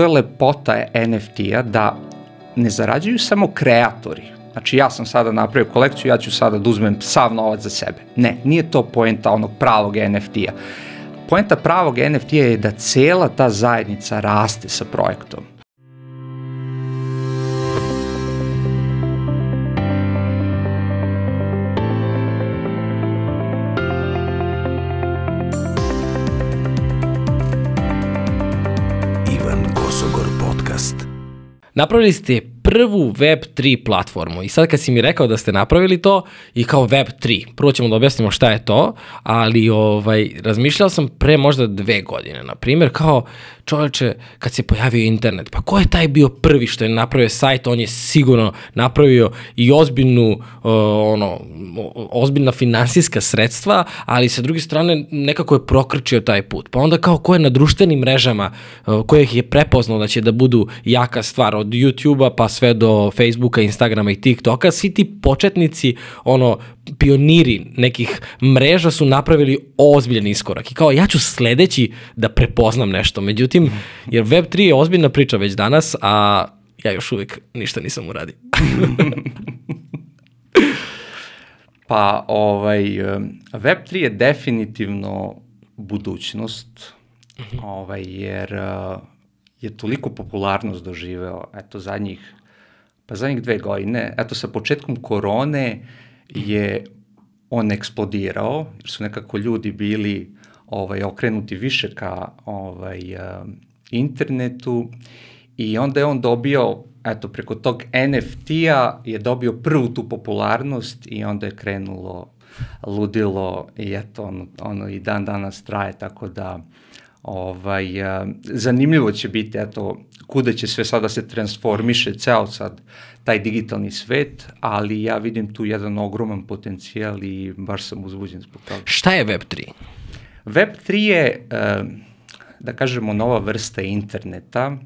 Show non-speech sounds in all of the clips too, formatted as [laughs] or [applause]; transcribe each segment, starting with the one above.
to je lepota NFT-a da ne zarađuju samo kreatori. Znači ja sam sada napravio kolekciju, ja ću sada da uzmem sav novac za sebe. Ne, nije to poenta onog pravog NFT-a. Poenta pravog NFT-a je da cela ta zajednica raste sa projektom. Napravili ste prvu Web3 platformu i sad kad si mi rekao da ste napravili to i kao Web3, prvo ćemo da objasnimo šta je to, ali ovaj, razmišljao sam pre možda dve godine, na primjer, kao čoveče, kad se pojavio internet, pa ko je taj bio prvi što je napravio sajt, on je sigurno napravio i ozbiljnu, uh, ono, ozbiljna finansijska sredstva, ali sa druge strane nekako je prokrčio taj put. Pa onda kao ko je na društvenim mrežama, uh, ko ih je prepoznao da će da budu jaka stvar od YouTube-a pa sve do Facebooka, Instagrama i TikToka, svi ti početnici, ono, pioniri nekih mreža su napravili ozbiljan iskorak i kao ja ću sledeći da prepoznam nešto. Međutim, jer Web3 je ozbiljna priča već danas, a ja još uvijek ništa nisam uradio. [laughs] pa ovaj, Web3 je definitivno budućnost, ovaj, jer je toliko popularnost doživeo, eto, zadnjih, pa zadnjih dve godine, eto, sa početkom korone je on eksplodirao, jer su nekako ljudi bili ovaj, okrenuti više ka ovaj, uh, internetu i onda je on dobio, eto, preko tog NFT-a je dobio prvu tu popularnost i onda je krenulo ludilo i eto, ono, ono i dan danas traje, tako da ovaj, uh, zanimljivo će biti, eto, kuda će sve sada se transformiše ceo sad taj digitalni svet, ali ja vidim tu jedan ogroman potencijal i baš sam uzbuđen zbog toga. Šta je Web3? Web3 je, uh, da kažemo, nova vrsta interneta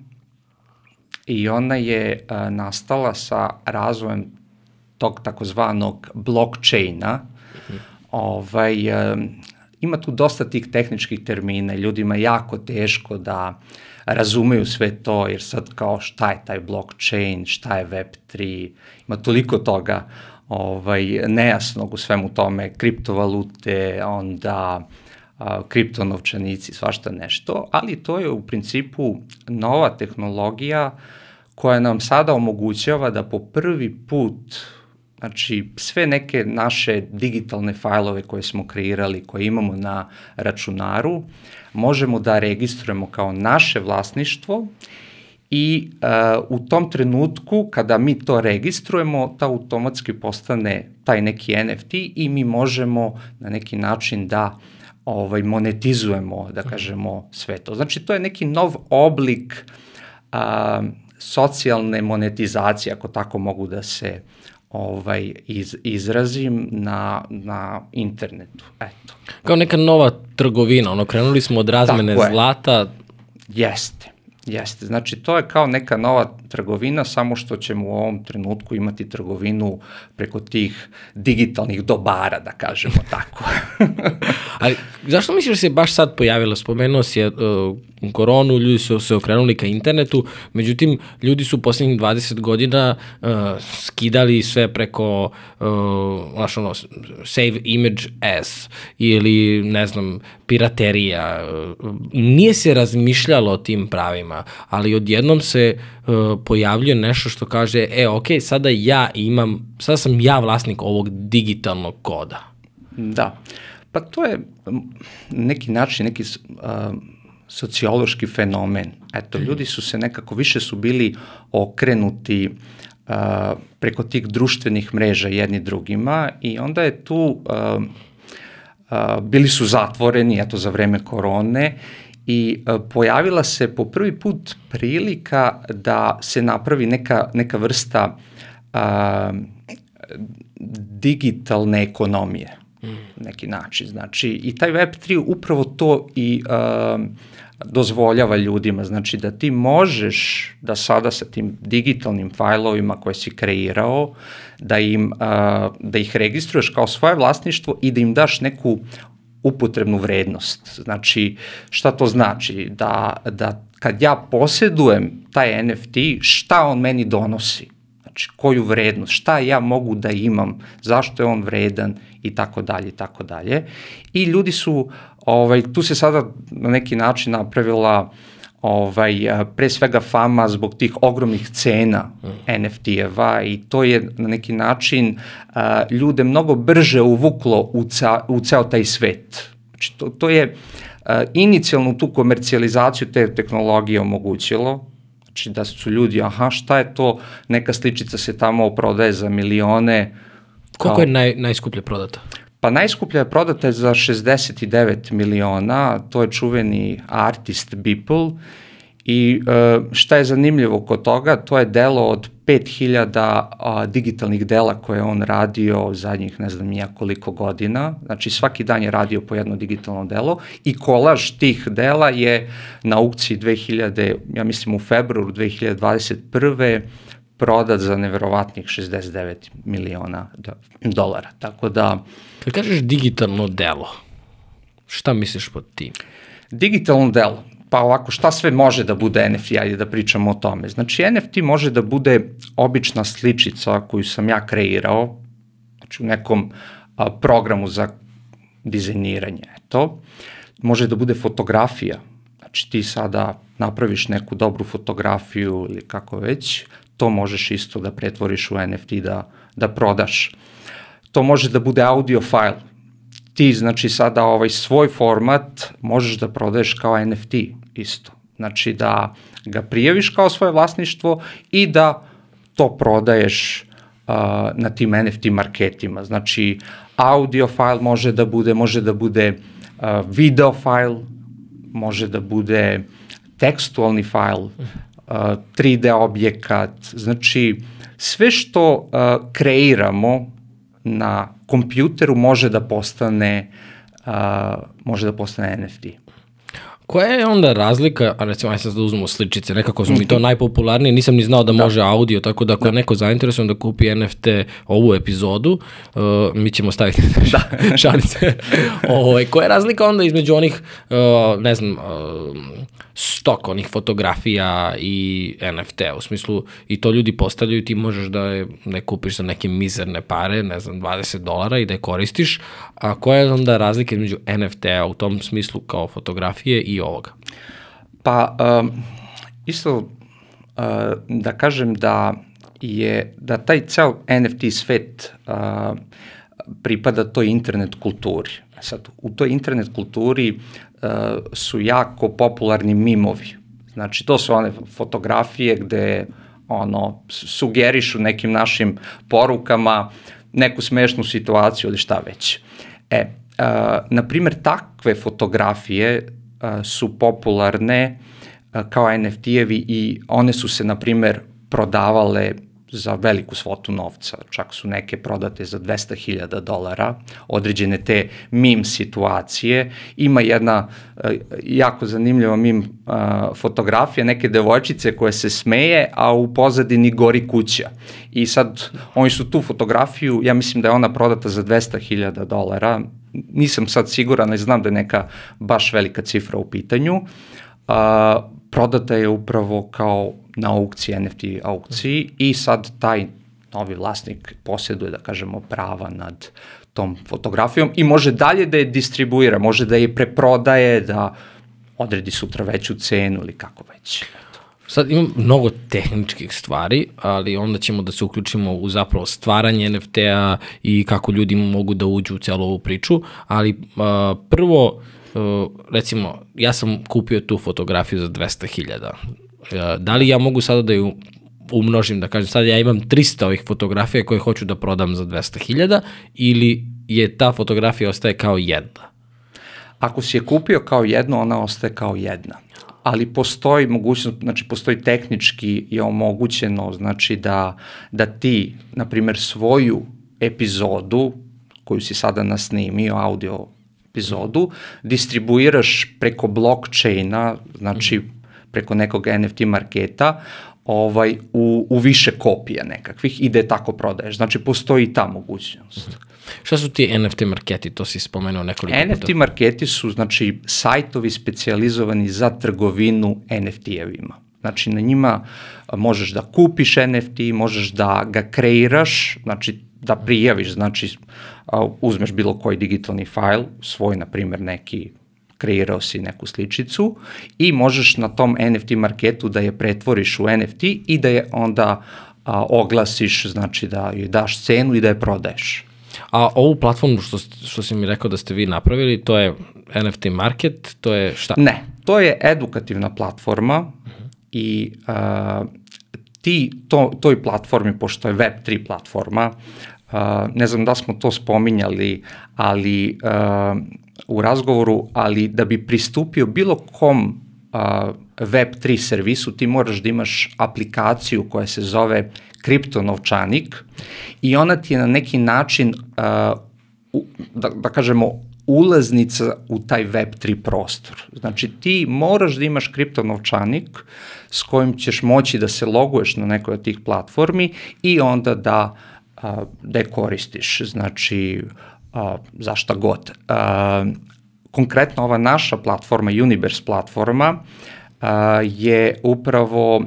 i ona je uh, nastala sa razvojem tog takozvanog blockchaina. -hmm. ovaj, uh, ima tu dosta tih tehničkih termina, ljudima jako teško da razumeju sve to, jer sad kao šta je taj blockchain, šta je Web3, ima toliko toga ovaj, nejasnog u svemu tome, kriptovalute, onda a, kriptonovčanici, svašta nešto, ali to je u principu nova tehnologija koja nam sada omogućava da po prvi put Znači, sve neke naše digitalne fajlove koje smo kreirali, koje imamo na računaru, možemo da registrujemo kao naše vlasništvo i uh, u tom trenutku kada mi to registrujemo, ta automatski postane taj neki NFT i mi možemo na neki način da ovaj monetizujemo, da kažemo, sve to. Znači, to je neki nov oblik uh, socijalne monetizacije, ako tako mogu da se ovaj, iz, izrazim na, na internetu. Eto. Kao neka nova trgovina, ono, krenuli smo od razmene Tako zlata. Je. Jeste. Jeste, znači to je kao neka nova trgovina, samo što ćemo u ovom trenutku imati trgovinu preko tih digitalnih dobara, da kažemo tako. [laughs] Ali zašto misliš da se baš sad pojavilo? Spomenuo si uh, koronu, ljudi su se okrenuli ka internetu, međutim, ljudi su u poslednjih 20 godina uh, skidali sve preko, uh, znaš ono, save image as ili, ne znam, piraterija. Nije se razmišljalo o tim pravima, ali odjednom se uh, pojavljuje nešto što kaže, e, ok, sada ja imam, sada sam ja vlasnik ovog digitalnog koda. Da, pa to je neki način, neki uh, sociološki fenomen. Eto, mhm. ljudi su se nekako, više su bili okrenuti uh, preko tih društvenih mreža jedni drugima i onda je tu, uh, uh, bili su zatvoreni, eto, za vreme korone i uh, pojavila se po prvi put prilika da se napravi neka, neka vrsta uh, digitalne ekonomije neki način. Znači, i taj Web3 upravo to i uh, dozvoljava ljudima, znači da ti možeš da sada sa tim digitalnim fajlovima koje si kreirao, da, im, uh, da ih registruješ kao svoje vlasništvo i da im daš neku upotrebnu vrednost. Znači, šta to znači? Da, da kad ja posjedujem taj NFT, šta on meni donosi? Znači, koju vrednost, šta ja mogu da imam, zašto je on vredan i tako dalje i tako dalje. I ljudi su, ovaj, tu se sada na neki način napravila ovaj, pre svega fama zbog tih ogromnih cena mm. NFT-eva i to je na neki način a, ljude mnogo brže uvuklo u, ca, u ceo taj svet. Znači, to, to je a, inicijalnu tu komercijalizaciju te tehnologije omogućilo, Znači da su ljudi, aha, šta je to, neka sličica se tamo prodaje za milione. Koliko je naj, najskuplje prodata? Pa najskuplja je prodata za 69 miliona, to je čuveni artist Beeple i e, šta je zanimljivo kod toga, to je delo od 5000 a, digitalnih dela koje on radio zadnjih ne znam nija koliko godina, znači svaki dan je radio po jedno digitalno delo i kolaž tih dela je na aukciji 2000, ja mislim u februaru 2021 prodat za neverovatnih 69 miliona dolara. Tako da... Kad kažeš digitalno delo, šta misliš pod tim? Digitalno delo, pa ovako, šta sve može da bude NFT, ajde da pričamo o tome. Znači, NFT može da bude obična sličica koju sam ja kreirao, znači u nekom a, programu za dizajniranje, eto. Može da bude fotografija, znači ti sada napraviš neku dobru fotografiju ili kako već, to možeš isto da pretvoriš u NFT da, da prodaš. To može da bude audio file, ti znači sada ovaj svoj format možeš da prodaješ kao NFT isto. Znači da ga prijaviš kao svoje vlasništvo i da to prodaješ uh, na tim NFT marketima. Znači audio file može da bude, može da bude uh, video file, može da bude tekstualni file, uh, 3D objekat, znači sve što uh, kreiramo na kompjuteru može da postane uh, može da postane NFT. Koja je onda razlika, a recimo aj sad da uzmemo sličice, nekako su mi to najpopularnije, nisam ni znao da, da. može audio, tako da ako da. je neko zainteresovan da kupi NFT ovu epizodu, uh, mi ćemo staviti da. šalice. Ovo, [laughs] ovaj, koja je razlika onda između onih, uh, ne znam, uh, stok onih fotografija i NFT, u smislu i to ljudi postavljaju, ti možeš da je, je kupiš za neke mizerne pare, ne znam, 20 dolara i da je koristiš, a koja je onda razlika između NFT-a u tom smislu kao fotografije i ovoga? Pa, um, isto uh, da kažem da je, da taj ceo NFT svet uh, pripada toj internet kulturi. Sad, u toj internet kulturi su jako popularni mimovi. Znači, to su one fotografije gde ono, sugerišu nekim našim porukama neku smešnu situaciju ili šta već. E, uh, na primer, takve fotografije uh, su popularne uh, kao NFT-evi i one su se, na primer, prodavale za veliku svotu novca, čak su neke prodate za 200.000 dolara, određene te mim situacije. Ima jedna uh, jako zanimljiva mim uh, fotografija neke devojčice koja se smeje, a u pozadini gori kuća. I sad oni su tu fotografiju, ja mislim da je ona prodata za 200.000 dolara, nisam sad siguran, ali znam da je neka baš velika cifra u pitanju. Uh, prodata je upravo kao na aukciji, NFT aukciji i sad taj novi vlasnik posjeduje, da kažemo, prava nad tom fotografijom i može dalje da je distribuira, može da je preprodaje, da odredi sutra veću cenu ili kako već. Sad imam mnogo tehničkih stvari, ali onda ćemo da se uključimo u zapravo stvaranje NFT-a i kako ljudi mogu da uđu u celu ovu priču, ali uh, prvo, uh, recimo, ja sam kupio tu fotografiju za 200.000 da li ja mogu sada da ju umnožim, da kažem, sad ja imam 300 ovih fotografija koje hoću da prodam za 200.000 ili je ta fotografija ostaje kao jedna? Ako si je kupio kao jedno, ona ostaje kao jedna. Ali postoji mogućnost, znači postoji tehnički je omogućeno, znači da, da ti, na primer, svoju epizodu koju si sada nasnimio, audio epizodu, distribuiraš preko blockchaina, znači mm preko nekog NFT marketa ovaj, u, u više kopija nekakvih i da je tako prodaješ. Znači, postoji ta mogućnost. Šta su ti NFT marketi? To si spomenuo nekoliko NFT puta. marketi su znači sajtovi specijalizovani za trgovinu NFT-evima. Znači na njima možeš da kupiš NFT, možeš da ga kreiraš, znači da prijaviš, znači uzmeš bilo koji digitalni fajl, svoj na primjer neki kreirao si neku sličicu i možeš na tom NFT marketu da je pretvoriš u NFT i da je onda a, oglasiš, znači da joj daš cenu i da je prodaješ. A ovu platformu što, što si mi rekao da ste vi napravili, to je NFT market, to je šta? Ne, to je edukativna platforma i uh, ti, to, toj platformi, pošto je Web3 platforma, uh, ne znam da smo to spominjali, ali uh, u razgovoru, ali da bi pristupio bilo kom uh, Web3 servisu, ti moraš da imaš aplikaciju koja se zove kriptonovčanik i ona ti je na neki način, uh, u, da, da kažemo, ulaznica u taj Web3 prostor. Znači ti moraš da imaš kriptonovčanik s kojim ćeš moći da se loguješ na nekoj od tih platformi i onda da, a, da je koristiš, znači a, za šta god. Konkretno ova naša platforma, Universe platforma, je upravo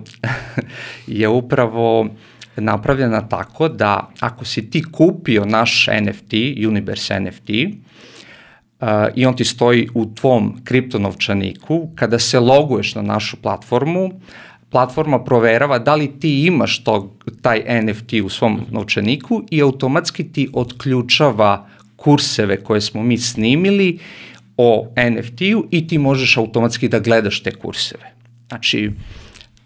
[laughs] je upravo napravljena tako da ako si ti kupio naš NFT, Universe NFT, uh, i on ti stoji u tvom kriptonovčaniku, kada se loguješ na našu platformu, platforma proverava da li ti imaš tog, taj NFT u svom novčaniku i automatski ti otključava kurseve koje smo mi snimili o NFT-u i ti možeš automatski da gledaš te kurseve. Znači,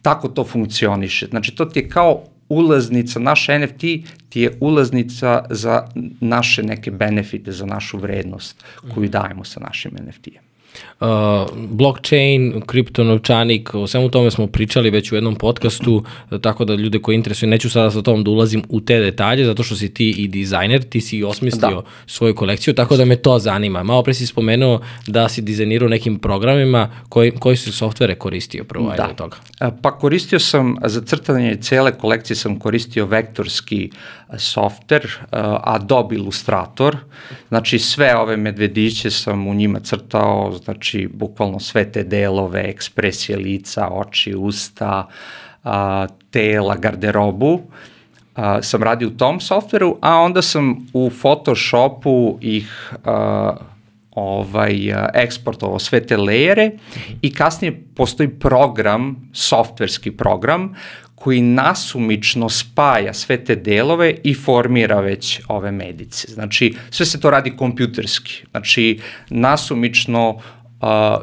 tako to funkcioniše. Znači, to ti je kao ulaznica, naš NFT ti je ulaznica za naše neke benefite, za našu vrednost koju dajemo sa našim NFT-em. Uh, blockchain, kriptonovčanik, o svemu tome smo pričali već u jednom podcastu, tako da ljude koji interesuju, neću sada sa tom da ulazim u te detalje, zato što si ti i dizajner, ti si i osmislio da. svoju kolekciju, tako da me to zanima. Malo pre si spomenuo da si dizajnirao nekim programima, koji, koji su softvere koristio prvo da. toga? Pa koristio sam, za crtanje cele kolekcije sam koristio vektorski softver, Adobe Illustrator, znači sve ove medvediće sam u njima crtao, znači bukvalno sve te delove, ekspresije lica, oči, usta, tela, garderobu, sam radio u tom softveru, a onda sam u Photoshopu ih ovaj, eksportovao sve te lejere. I kasnije postoji program, softverski program, koji nasumično spaja sve te delove i formira već ove medice. Znači, sve se to radi kompjuterski. Znači, nasumično uh,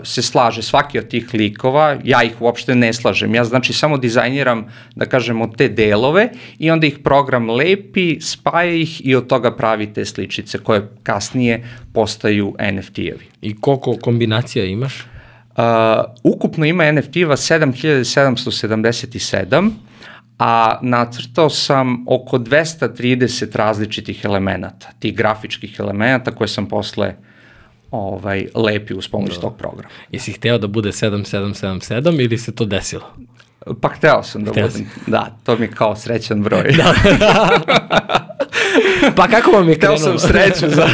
se slaže svaki od tih likova, ja ih uopšte ne slažem, ja znači samo dizajniram, da kažemo, te delove i onda ih program lepi, spaja ih i od toga pravi te sličice koje kasnije postaju NFT-evi. I koliko kombinacija imaš? Uh, ukupno ima NFT-eva 7777, a nacrtao sam oko 230 različitih elemenata, tih grafičkih elemenata koje sam posle ovaj, lepio uz pomoć da. tog programa. Jesi hteo da bude 7777 ili se to desilo? Pa hteo sam da hteo budem. Si. Da, to mi je kao srećan broj. Da. [laughs] pa kako vam je krenulo? Hteo sam sreću za,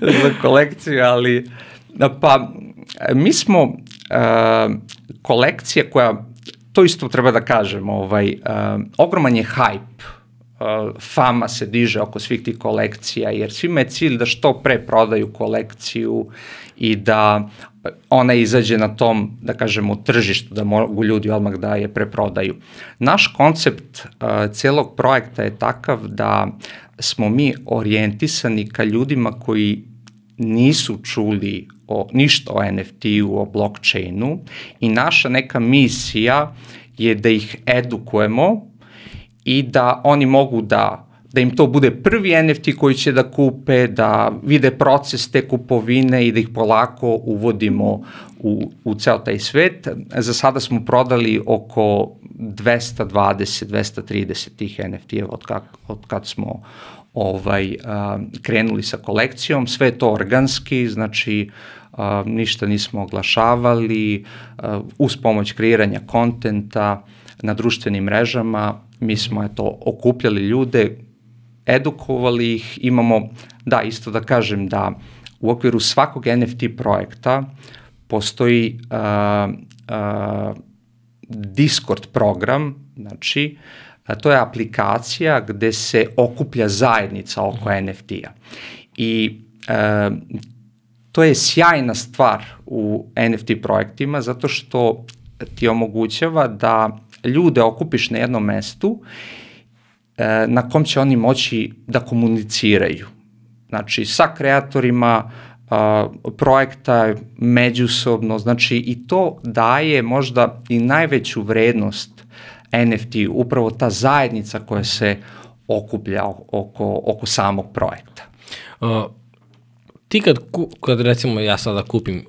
za kolekciju, ali pa mi smo uh, kolekcija koja to isto treba da kažem, ovaj, uh, ogroman je hype, uh, fama se diže oko svih tih kolekcija, jer svima je cilj da što pre prodaju kolekciju i da ona izađe na tom, da kažemo, tržištu, da mogu ljudi odmah da je preprodaju. Naš koncept uh, celog projekta je takav da smo mi orijentisani ka ljudima koji nisu čuli o, ništa o NFT-u, o blockchainu i naša neka misija je da ih edukujemo i da oni mogu da da im to bude prvi NFT koji će da kupe, da vide proces te kupovine i da ih polako uvodimo u, u ceo taj svet. Za sada smo prodali oko 220-230 tih NFT-eva od, kak, od kad smo ovaj, a, krenuli sa kolekcijom. Sve to organski, znači a, ništa nismo oglašavali, a, uz pomoć kreiranja kontenta na društvenim mrežama, mi smo eto okupljali ljude, edukovali ih, imamo, da, isto da kažem da u okviru svakog NFT projekta postoji uh, uh, Discord program, znači, a to je aplikacija gde se okuplja zajednica oko NFT-a. I uh, to je sjajna stvar u NFT projektima zato što ti omogućava da ljude okupiš na jednom mestu e, na kom će oni moći da komuniciraju. Znači, sa kreatorima a, projekta međusobno, znači i to daje možda i najveću vrednost NFT, upravo ta zajednica koja se okuplja oko, oko samog projekta. Uh, ti kad, kad recimo ja sada kupim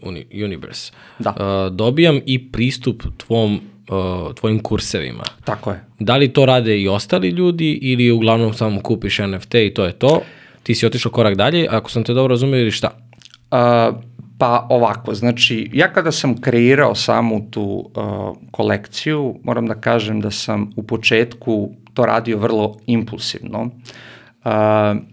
Universe, da. uh, dobijam i pristup tvom uh, tvojim kursevima. Tako je. Da li to rade i ostali ljudi ili uglavnom samo kupiš NFT i to je to? Ti si otišao korak dalje, ako sam te dobro razumio ili šta? Uh, pa ovako, znači ja kada sam kreirao samu tu uh, kolekciju, moram da kažem da sam u početku to radio vrlo impulsivno, uh,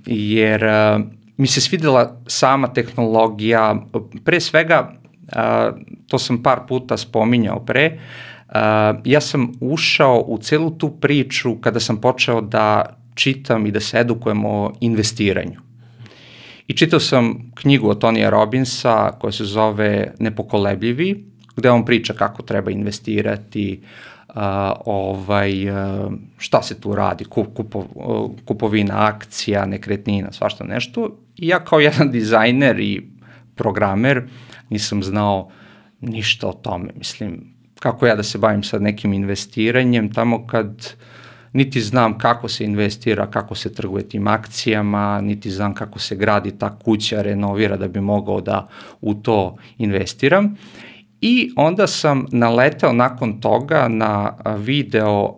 jer uh, mi se svidela sama tehnologija, pre svega, uh, to sam par puta spominjao pre, uh, ja sam ušao u celu tu priču kada sam počeo da čitam i da se edukujem o investiranju. I čitao sam knjigu od Tonija Robinsa koja se zove Nepokolebljivi, gde on priča kako treba investirati, uh, ovaj, uh, šta se tu radi, kup, kupo, kupovina akcija, nekretnina, svašta nešto. I ja kao jedan dizajner i programer nisam znao ništa o tome. Mislim, kako ja da se bavim sad nekim investiranjem, tamo kad niti znam kako se investira, kako se trguje tim akcijama, niti znam kako se gradi ta kuća, renovira da bi mogao da u to investiram. I onda sam naletao nakon toga na video uh,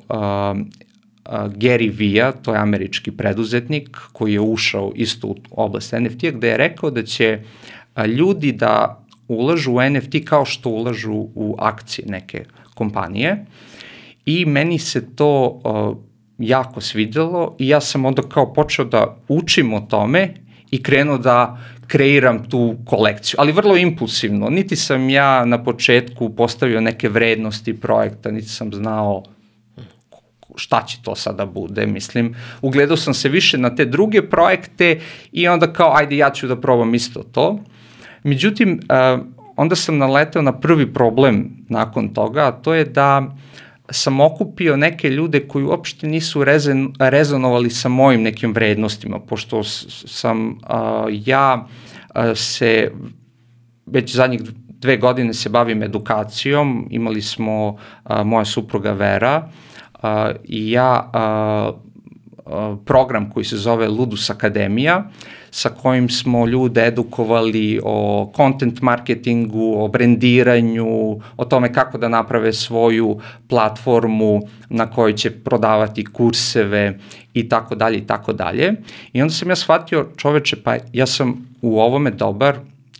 Gary Vee-a, to je američki preduzetnik koji je ušao isto u oblast NFT-a, gde je rekao da će ljudi da ulažu u NFT kao što ulažu u akcije neke kompanije. I meni se to uh, jako svidelo i ja sam onda kao počeo da učim o tome i krenuo da kreiram tu kolekciju, ali vrlo impulsivno. Niti sam ja na početku postavio neke vrednosti projekta, niti sam znao šta će to sada bude, mislim. Ugledao sam se više na te druge projekte i onda kao, ajde, ja ću da probam isto to. Međutim, uh, onda sam naletao na prvi problem nakon toga, a to je da uh, sam okupio neke ljude koji uopšte nisu rezen, rezonovali sa mojim nekim vrednostima, pošto sam a, ja a, se već zadnjih dve godine se bavim edukacijom, imali smo a, moja supruga Vera a, i ja a, program koji se zove Ludus Akademija, sa kojim smo ljude edukovali o content marketingu, o brendiranju, o tome kako da naprave svoju platformu na kojoj će prodavati kurseve i tako dalje i tako dalje. I onda sam ja shvatio, čoveče, pa ja sam u ovome dobar,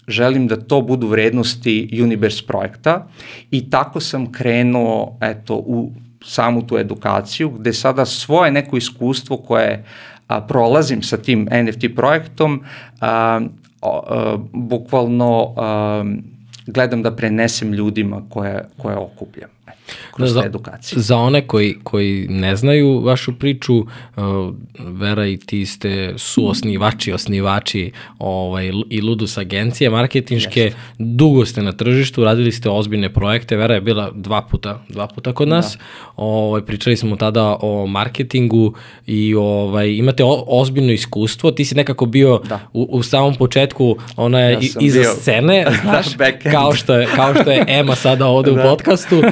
želim da to budu vrednosti Universe projekta i tako sam krenuo eto, u samu tu edukaciju, gde sada svoje neko iskustvo koje a, prolazim sa tim NFT projektom, a, a, bukvalno a, gledam da prenesem ljudima koje, koje okupljam kroz za, edukaciju. Za one koji, koji ne znaju vašu priču, uh, Vera i ti ste suosnivači, osnivači ovaj, i Ludus agencije marketinške, Jeste. dugo ste na tržištu, radili ste ozbiljne projekte, Vera je bila dva puta, dva puta kod nas, da. ovaj, pričali smo tada o marketingu i ovaj, imate o, ozbiljno iskustvo, ti si nekako bio da. u, u samom početku ona je ja iza bio... scene, [laughs] znaš, kao što, je, kao što je Ema sada ovde da. u podcastu,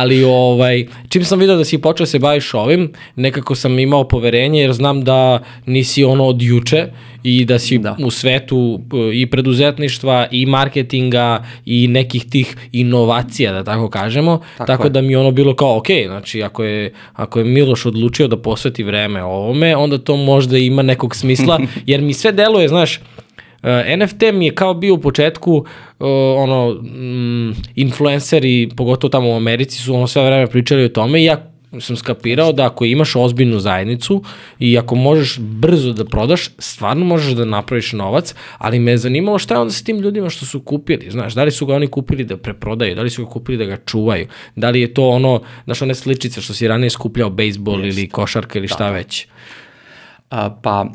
ali ovaj, čim sam vidio da si počeo da se baviš ovim, nekako sam imao poverenje jer znam da nisi ono od juče i da si da. u svetu e, i preduzetništva i marketinga i nekih tih inovacija, da tako kažemo, tako, tako da mi ono bilo kao, ok, znači ako je, ako je Miloš odlučio da posveti vreme ovome, onda to možda ima nekog smisla, [laughs] jer mi sve deluje, znaš, Uh, NFT mi je kao bio u početku uh, ono mm, influenceri, pogotovo tamo u Americi su ono sve vreme pričali o tome i ja sam skapirao da ako imaš ozbiljnu zajednicu i ako možeš brzo da prodaš, stvarno možeš da napraviš novac, ali me je zanimalo šta je onda sa tim ljudima što su kupili, znaš, da li su ga oni kupili da preprodaju, da li su ga kupili da ga čuvaju, da li je to ono, znaš, one sličice što si ranije skupljao bejsbol ili košarka ili šta da. već. A, pa,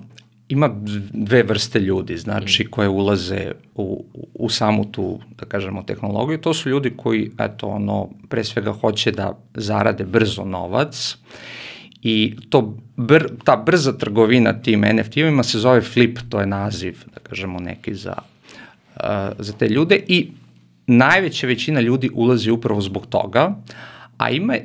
ima dve vrste ljudi, znači koje ulaze u, u samu tu, da kažemo, tehnologiju. To su ljudi koji, eto, ono, pre svega hoće da zarade brzo novac i to br, ta brza trgovina tim NFT-ovima se zove flip, to je naziv, da kažemo, neki za, uh, za te ljude i najveća većina ljudi ulazi upravo zbog toga, a ima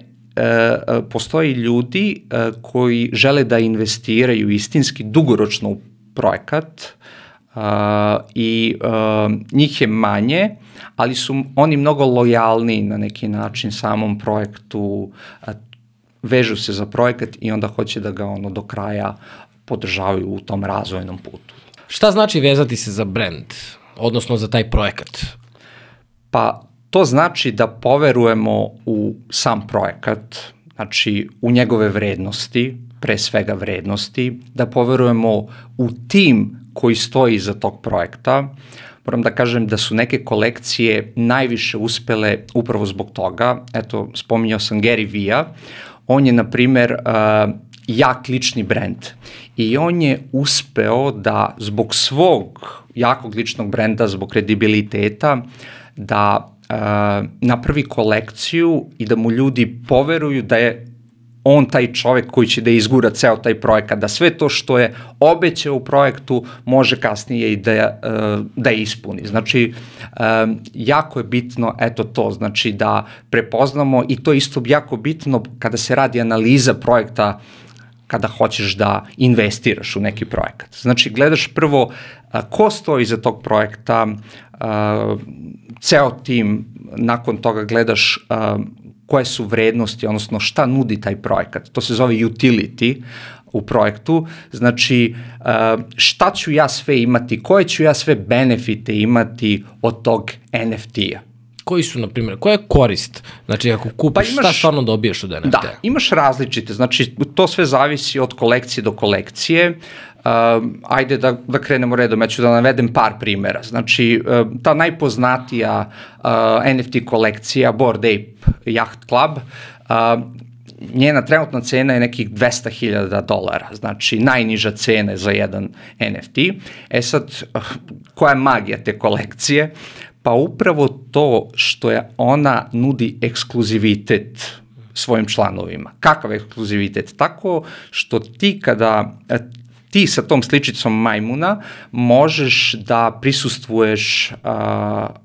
postoji ljudi e, koji žele da investiraju istinski dugoročno u projekat i njih je manje, ali su oni mnogo lojalni na neki način samom projektu, vežu se za projekat i onda hoće da ga ono do kraja podržavaju u tom razvojnom putu. Šta znači vezati se za brand, odnosno za taj projekat? Pa To znači da poverujemo u sam projekat, znači u njegove vrednosti, pre svega vrednosti, da poverujemo u tim koji stoji iza tog projekta. Moram da kažem da su neke kolekcije najviše uspele upravo zbog toga. Eto, spominjao sam Gary Vee-a. On je, na primer, uh, jak lični brend i on je uspeo da zbog svog jakog ličnog brenda, zbog kredibiliteta, da napravi kolekciju i da mu ljudi poveruju da je on taj čovek koji će da izgura ceo taj projekat, da sve to što je obećao u projektu može kasnije i da, da je ispuni. Znači, jako je bitno, eto to, znači da prepoznamo i to isto jako bitno kada se radi analiza projekta kada hoćeš da investiraš u neki projekat. Znači, gledaš prvo ko stoji iza tog projekta, ceo tim, nakon toga gledaš koje su vrednosti, odnosno šta nudi taj projekat. To se zove utility u projektu. Znači, šta ću ja sve imati, koje ću ja sve benefite imati od tog NFT-a koji su, na primjer, koja je korist? Znači, ako kupiš, pa imaš, šta stvarno dobiješ od NFT-a? Da, imaš različite, znači, to sve zavisi od kolekcije do kolekcije. Uh, ajde da, da krenemo redom, ja ću da navedem par primera. Znači, uh, ta najpoznatija uh, NFT kolekcija Bored Ape Yacht Club, uh, njena trenutna cena je nekih 200.000 dolara, znači najniža cena za jedan NFT. E sad, koja je magija te kolekcije? Pa upravo to što je ona nudi ekskluzivitet svojim članovima. Kakav ekskluzivitet? Tako što ti kada ti sa tom sličicom majmuna možeš da prisustvuješ,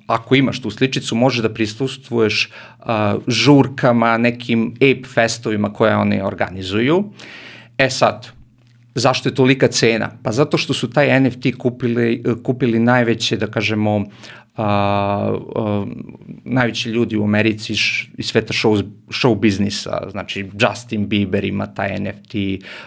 ako imaš tu sličicu, možeš da prisustvuješ žurkama, nekim ape festovima koje oni organizuju. E sad, zašto je tolika cena? Pa zato što su taj NFT kupili, kupili najveće, da kažemo, a, a, najveći ljudi u Americi iz sveta show, show biznisa, znači Justin Bieber ima taj NFT,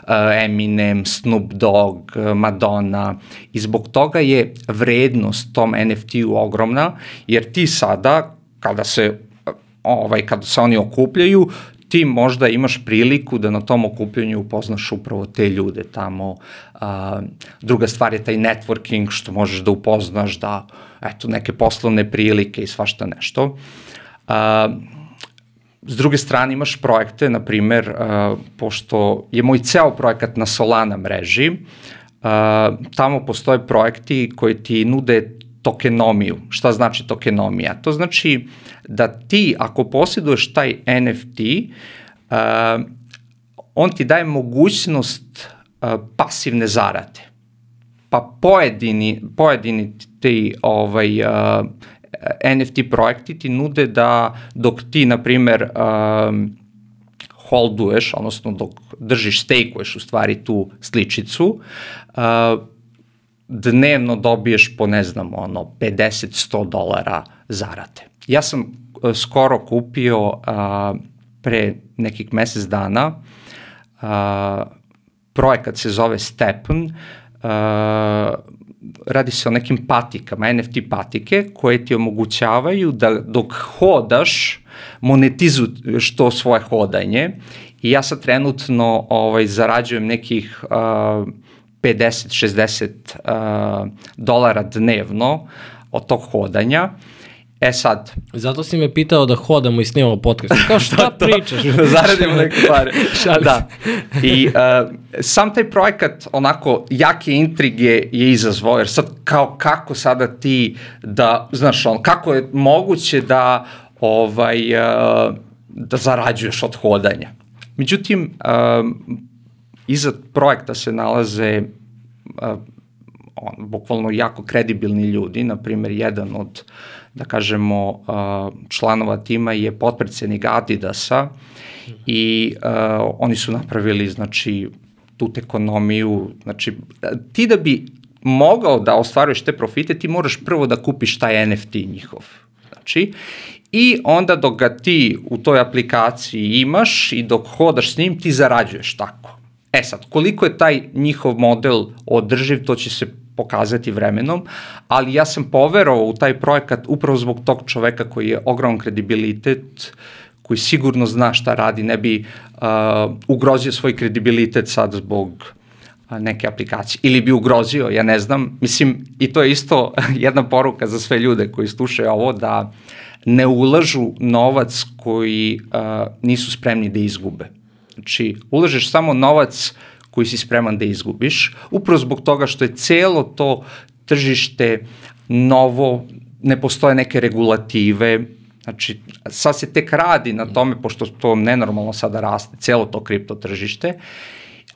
a, Eminem, Snoop Dogg, Madonna i zbog toga je vrednost tom NFT-u ogromna, jer ti sada, kada se ovaj, kada se oni okupljaju, ti možda imaš priliku da na tom okupljanju upoznaš upravo te ljude tamo. A, druga stvar je taj networking što možeš da upoznaš da eto neke poslovne prilike i svašta nešto. A, S druge strane imaš projekte, na primer, uh, pošto je moj ceo projekat na Solana mreži, uh, tamo postoje projekti koji ti nude tokenomiju. Šta znači tokenomija? To znači da ti ako posjeduješ taj NFT, uh, on ti daje mogućnost uh, pasivne zarade. Pa pojedini, pojedini ti ovaj, uh, NFT projekti ti nude da dok ti, na primer, uh, holduješ, odnosno dok držiš, stejkuješ u stvari tu sličicu, uh, dnevno dobiješ po, ne znam, ono, 50-100 dolara zarade. Ja sam e, skoro kupio a, pre nekih mesec dana a, projekat se zove Stepen, a, radi se o nekim patikama, NFT patike, koje ti omogućavaju da dok hodaš monetizuješ to svoje hodanje i ja sad trenutno ovaj, zarađujem nekih uh, 50-60 uh, dolara dnevno od tog hodanja. E sad... Zato si me pitao da hodamo i snimamo podcast. [laughs] Kao šta Da, to, pričaš? [laughs] Da zaradimo neke pare. [laughs] Da. I uh, sam taj projekat, onako, jake intrige je izazvao, jer sad kao kako sada ti da, znaš, on, kako je moguće da ovaj, uh, da zarađuješ od hodanja. Međutim, um, iza projekta se nalaze uh, on, bukvalno jako kredibilni ljudi, na primjer jedan od, da kažemo, uh, članova tima je potpredsednik Adidasa i uh, oni su napravili, znači, tu ekonomiju, znači, ti da bi mogao da ostvaruješ te profite, ti moraš prvo da kupiš taj NFT njihov. Znači, i onda dok ga ti u toj aplikaciji imaš i dok hodaš s njim, ti zarađuješ tako. E sad, koliko je taj njihov model održiv, to će se pokazati vremenom, ali ja sam poverovao u taj projekat upravo zbog tog čoveka koji je ogroman kredibilitet, koji sigurno zna šta radi, ne bi uh, ugrozio svoj kredibilitet sad zbog uh, neke aplikacije. Ili bi ugrozio, ja ne znam. Mislim, i to je isto [laughs] jedna poruka za sve ljude koji slušaju ovo, da ne ulažu novac koji uh, nisu spremni da izgube. Znači, ulažeš samo novac koji si spreman da izgubiš, upravo zbog toga što je celo to tržište novo, ne postoje neke regulative, Znači, sad se tek radi na tome, pošto to nenormalno sada raste, celo to kripto tržište,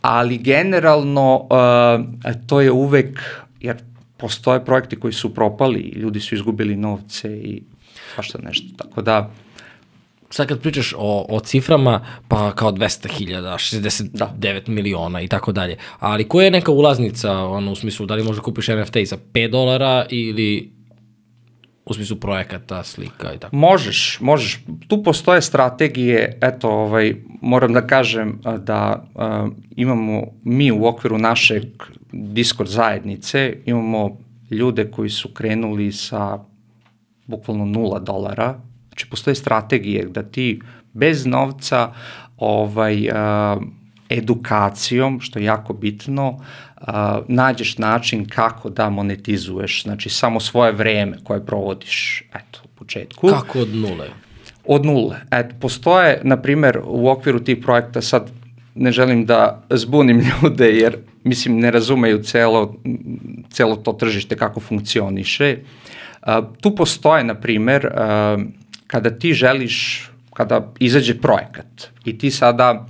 ali generalno uh, to je uvek, jer postoje projekti koji su propali, ljudi su izgubili novce i svašta nešto, tako da sad kad pričaš o, o ciframa, pa kao 200.000, 69 Da. miliona i tako dalje. Ali koja je neka ulaznica, ono, u smislu, da li možda kupiš NFT za 5 dolara ili u smislu projekata, slika i tako? Možeš, možeš. Tu postoje strategije, eto, ovaj, moram da kažem da a, imamo mi u okviru našeg Discord zajednice, imamo ljude koji su krenuli sa bukvalno nula dolara, znači postoje strategije da ti bez novca ovaj, a, edukacijom, što je jako bitno, a, nađeš način kako da monetizuješ, znači samo svoje vreme koje provodiš, eto, u početku. Kako od nule? Od nule. Eto, postoje, na primer, u okviru tih projekta, sad ne želim da zbunim ljude, jer mislim ne razumeju celo, celo to tržište kako funkcioniše. A, tu postoje, na primer, a, kada ti želiš, kada izađe projekat i ti sada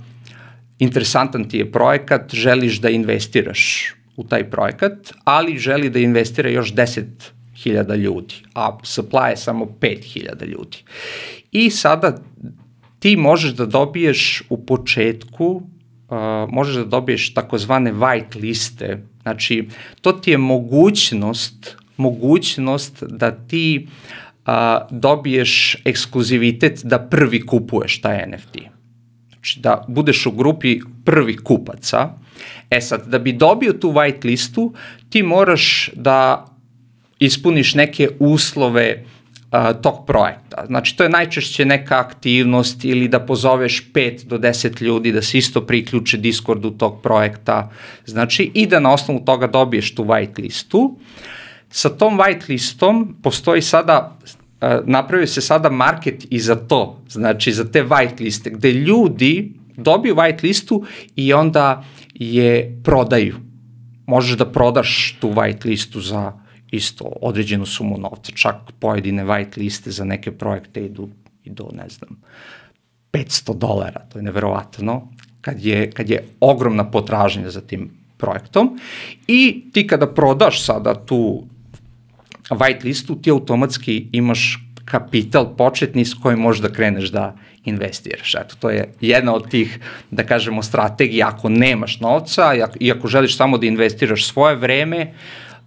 interesantan ti je projekat, želiš da investiraš u taj projekat, ali želi da investira još 10.000 ljudi, a supply je samo 5.000 ljudi. I sada ti možeš da dobiješ u početku, uh, možeš da dobiješ takozvane white liste, znači to ti je mogućnost, mogućnost da ti uh, dobiješ ekskluzivitet da prvi kupuješ taj NFT znači da budeš u grupi prvi kupaca. E sad, da bi dobio tu white listu, ti moraš da ispuniš neke uslove a, tog projekta. Znači, to je najčešće neka aktivnost ili da pozoveš 5 do 10 ljudi da se isto priključe Discordu tog projekta. Znači, i da na osnovu toga dobiješ tu white listu. Sa tom white listom postoji sada napravio se sada market i za to, znači za te white liste, gde ljudi dobiju white listu i onda je prodaju. Možeš da prodaš tu white listu za isto određenu sumu novca, čak pojedine white liste za neke projekte idu i do, ne znam, 500 dolara, to je neverovatno, kad je, kad je ogromna potražnja za tim projektom i ti kada prodaš sada tu white listu, ti automatski imaš kapital početni s kojim možeš da kreneš da investiraš. Eto, to je jedna od tih, da kažemo, strategija. Ako nemaš novca i ako želiš samo da investiraš svoje vreme,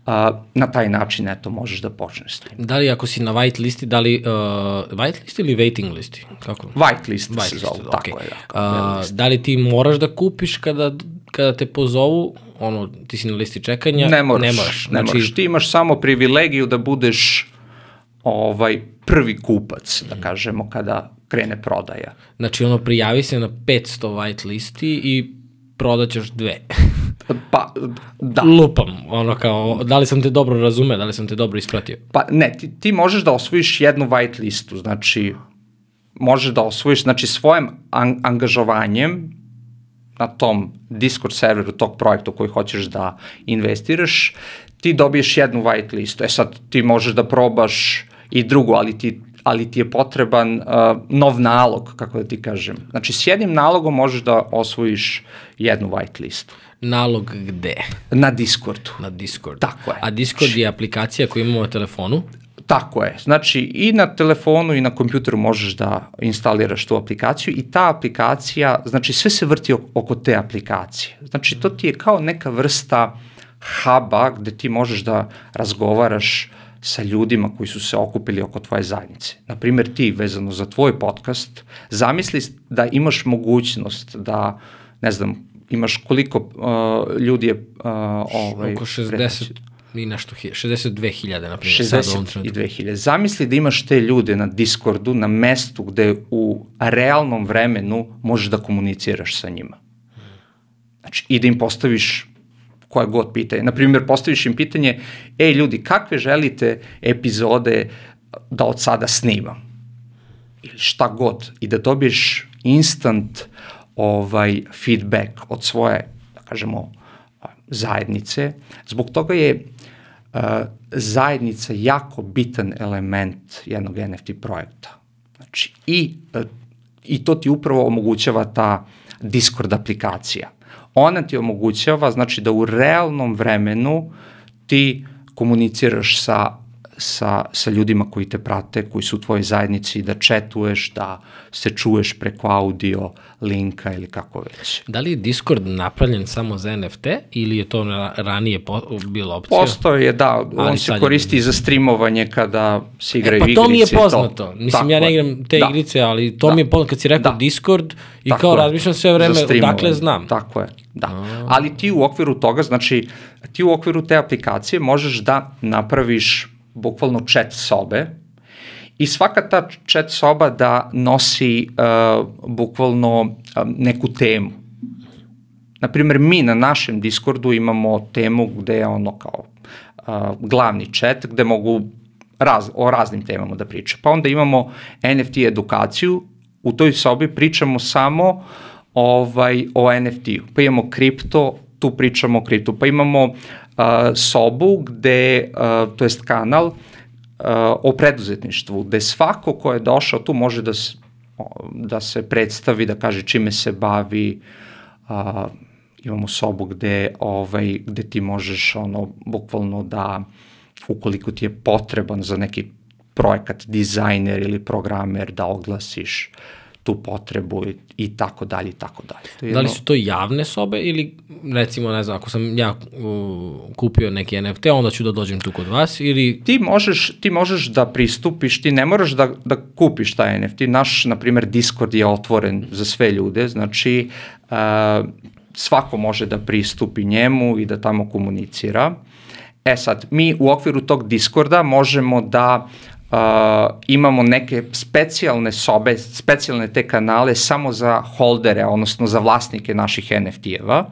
a, na taj način, eto, možeš da počneš s tim. Da li ako si na white listi, da li, uh, white listi ili waiting listi? Kako? White list White se zove, tako okay. je. Tako, A, da li ti moraš da kupiš kada, kada te pozovu, ono, ti si na listi čekanja? ne moraš, Ne moraš. ne Znači, moraš. Ti imaš samo privilegiju da budeš ovaj prvi kupac, da kažemo, kada, krene prodaja. Znači, ono, prijavi se na 500 white listi i prodaćeš dve. [laughs] Pa, da. Lupam, ono kao, da li sam te dobro razume, da li sam te dobro ispratio? Pa ne, ti, ti možeš da osvojiš jednu white listu, znači možeš da osvojiš, znači svojim an angažovanjem na tom Discord serveru tog projekta u koji hoćeš da investiraš, ti dobiješ jednu white listu. E sad, ti možeš da probaš i drugu, ali ti ali ti je potreban uh, nov nalog, kako da ti kažem. Znači, s jednim nalogom možeš da osvojiš jednu white listu. Nalog gde? Na Discordu. Na Discordu. Tako je. A Discord je aplikacija koju imamo na telefonu? Tako je. Znači i na telefonu i na kompjuteru možeš da instaliraš tu aplikaciju i ta aplikacija, znači sve se vrti oko te aplikacije. Znači to ti je kao neka vrsta huba gde ti možeš da razgovaraš sa ljudima koji su se okupili oko tvoje zajednice. Naprimer ti vezano za tvoj podcast, zamisli da imaš mogućnost da, ne znam, imaš koliko uh, ljudi je uh, ovaj, Oko 60 i nešto, 62.000 na primjer. 62.000. Zamisli da imaš te ljude na Discordu, na mestu gde u realnom vremenu možeš da komuniciraš sa njima. Znači, i da im postaviš koje god pitanje. Naprimjer, postaviš im pitanje, ej ljudi, kakve želite epizode da od sada snimam? Ili šta god. I da dobiješ instant ovaj feedback od svoje, da kažemo, zajednice. Zbog toga je zajednica jako bitan element jednog NFT projekta. Znači, i, i to ti upravo omogućava ta Discord aplikacija. Ona ti omogućava, znači, da u realnom vremenu ti komuniciraš sa sa, sa ljudima koji te prate, koji su u tvojoj zajednici, da četuješ, da se čuješ preko audio linka ili kako već. Da li je Discord napravljen samo za NFT ili je to ranije po, bila opcija? Postoje je, da. On Ali se koristi je... za streamovanje kada se igraju igrice. E, pa to mi je poznato. To. Mislim, Tako ja ne igram te da. igrice, ali to da. mi je poznato kad si rekao da. Discord i Tako kao razmišljam sve vreme, dakle znam. Tako je, da. A. Ali ti u okviru toga, znači, ti u okviru te aplikacije možeš da napraviš bukvalno chat sobe i svaka ta chat soba da nosi uh, bukvalno uh, neku temu. Naprimer, mi na našem Discordu imamo temu gde je ono kao uh, glavni chat gde mogu raz, o raznim temama da priča. Pa onda imamo NFT edukaciju, u toj sobi pričamo samo ovaj, o NFT-u. Pa imamo kripto, tu pričamo o kriptu. Pa imamo uh, sobu gde, to jest kanal, o preduzetništvu, gde svako ko je došao tu može da, da se predstavi, da kaže čime se bavi, uh, imamo sobu gde, ovaj, gde ti možeš ono, bukvalno da, ukoliko ti je potreban za neki projekat, dizajner ili programer, da oglasiš uh, tu potrebu i, tako dalje i tako dalje. To je da li su to javne sobe ili recimo ne znam ako sam ja uh, kupio neki NFT onda ću da dođem tu kod vas ili ti možeš ti možeš da pristupiš ti ne moraš da da kupiš taj NFT naš na primer Discord je otvoren za sve ljude znači uh, svako može da pristupi njemu i da tamo komunicira. E sad, mi u okviru tog Discorda možemo da uh, imamo neke specijalne sobe, specijalne te kanale samo za holdere, odnosno za vlasnike naših NFT-eva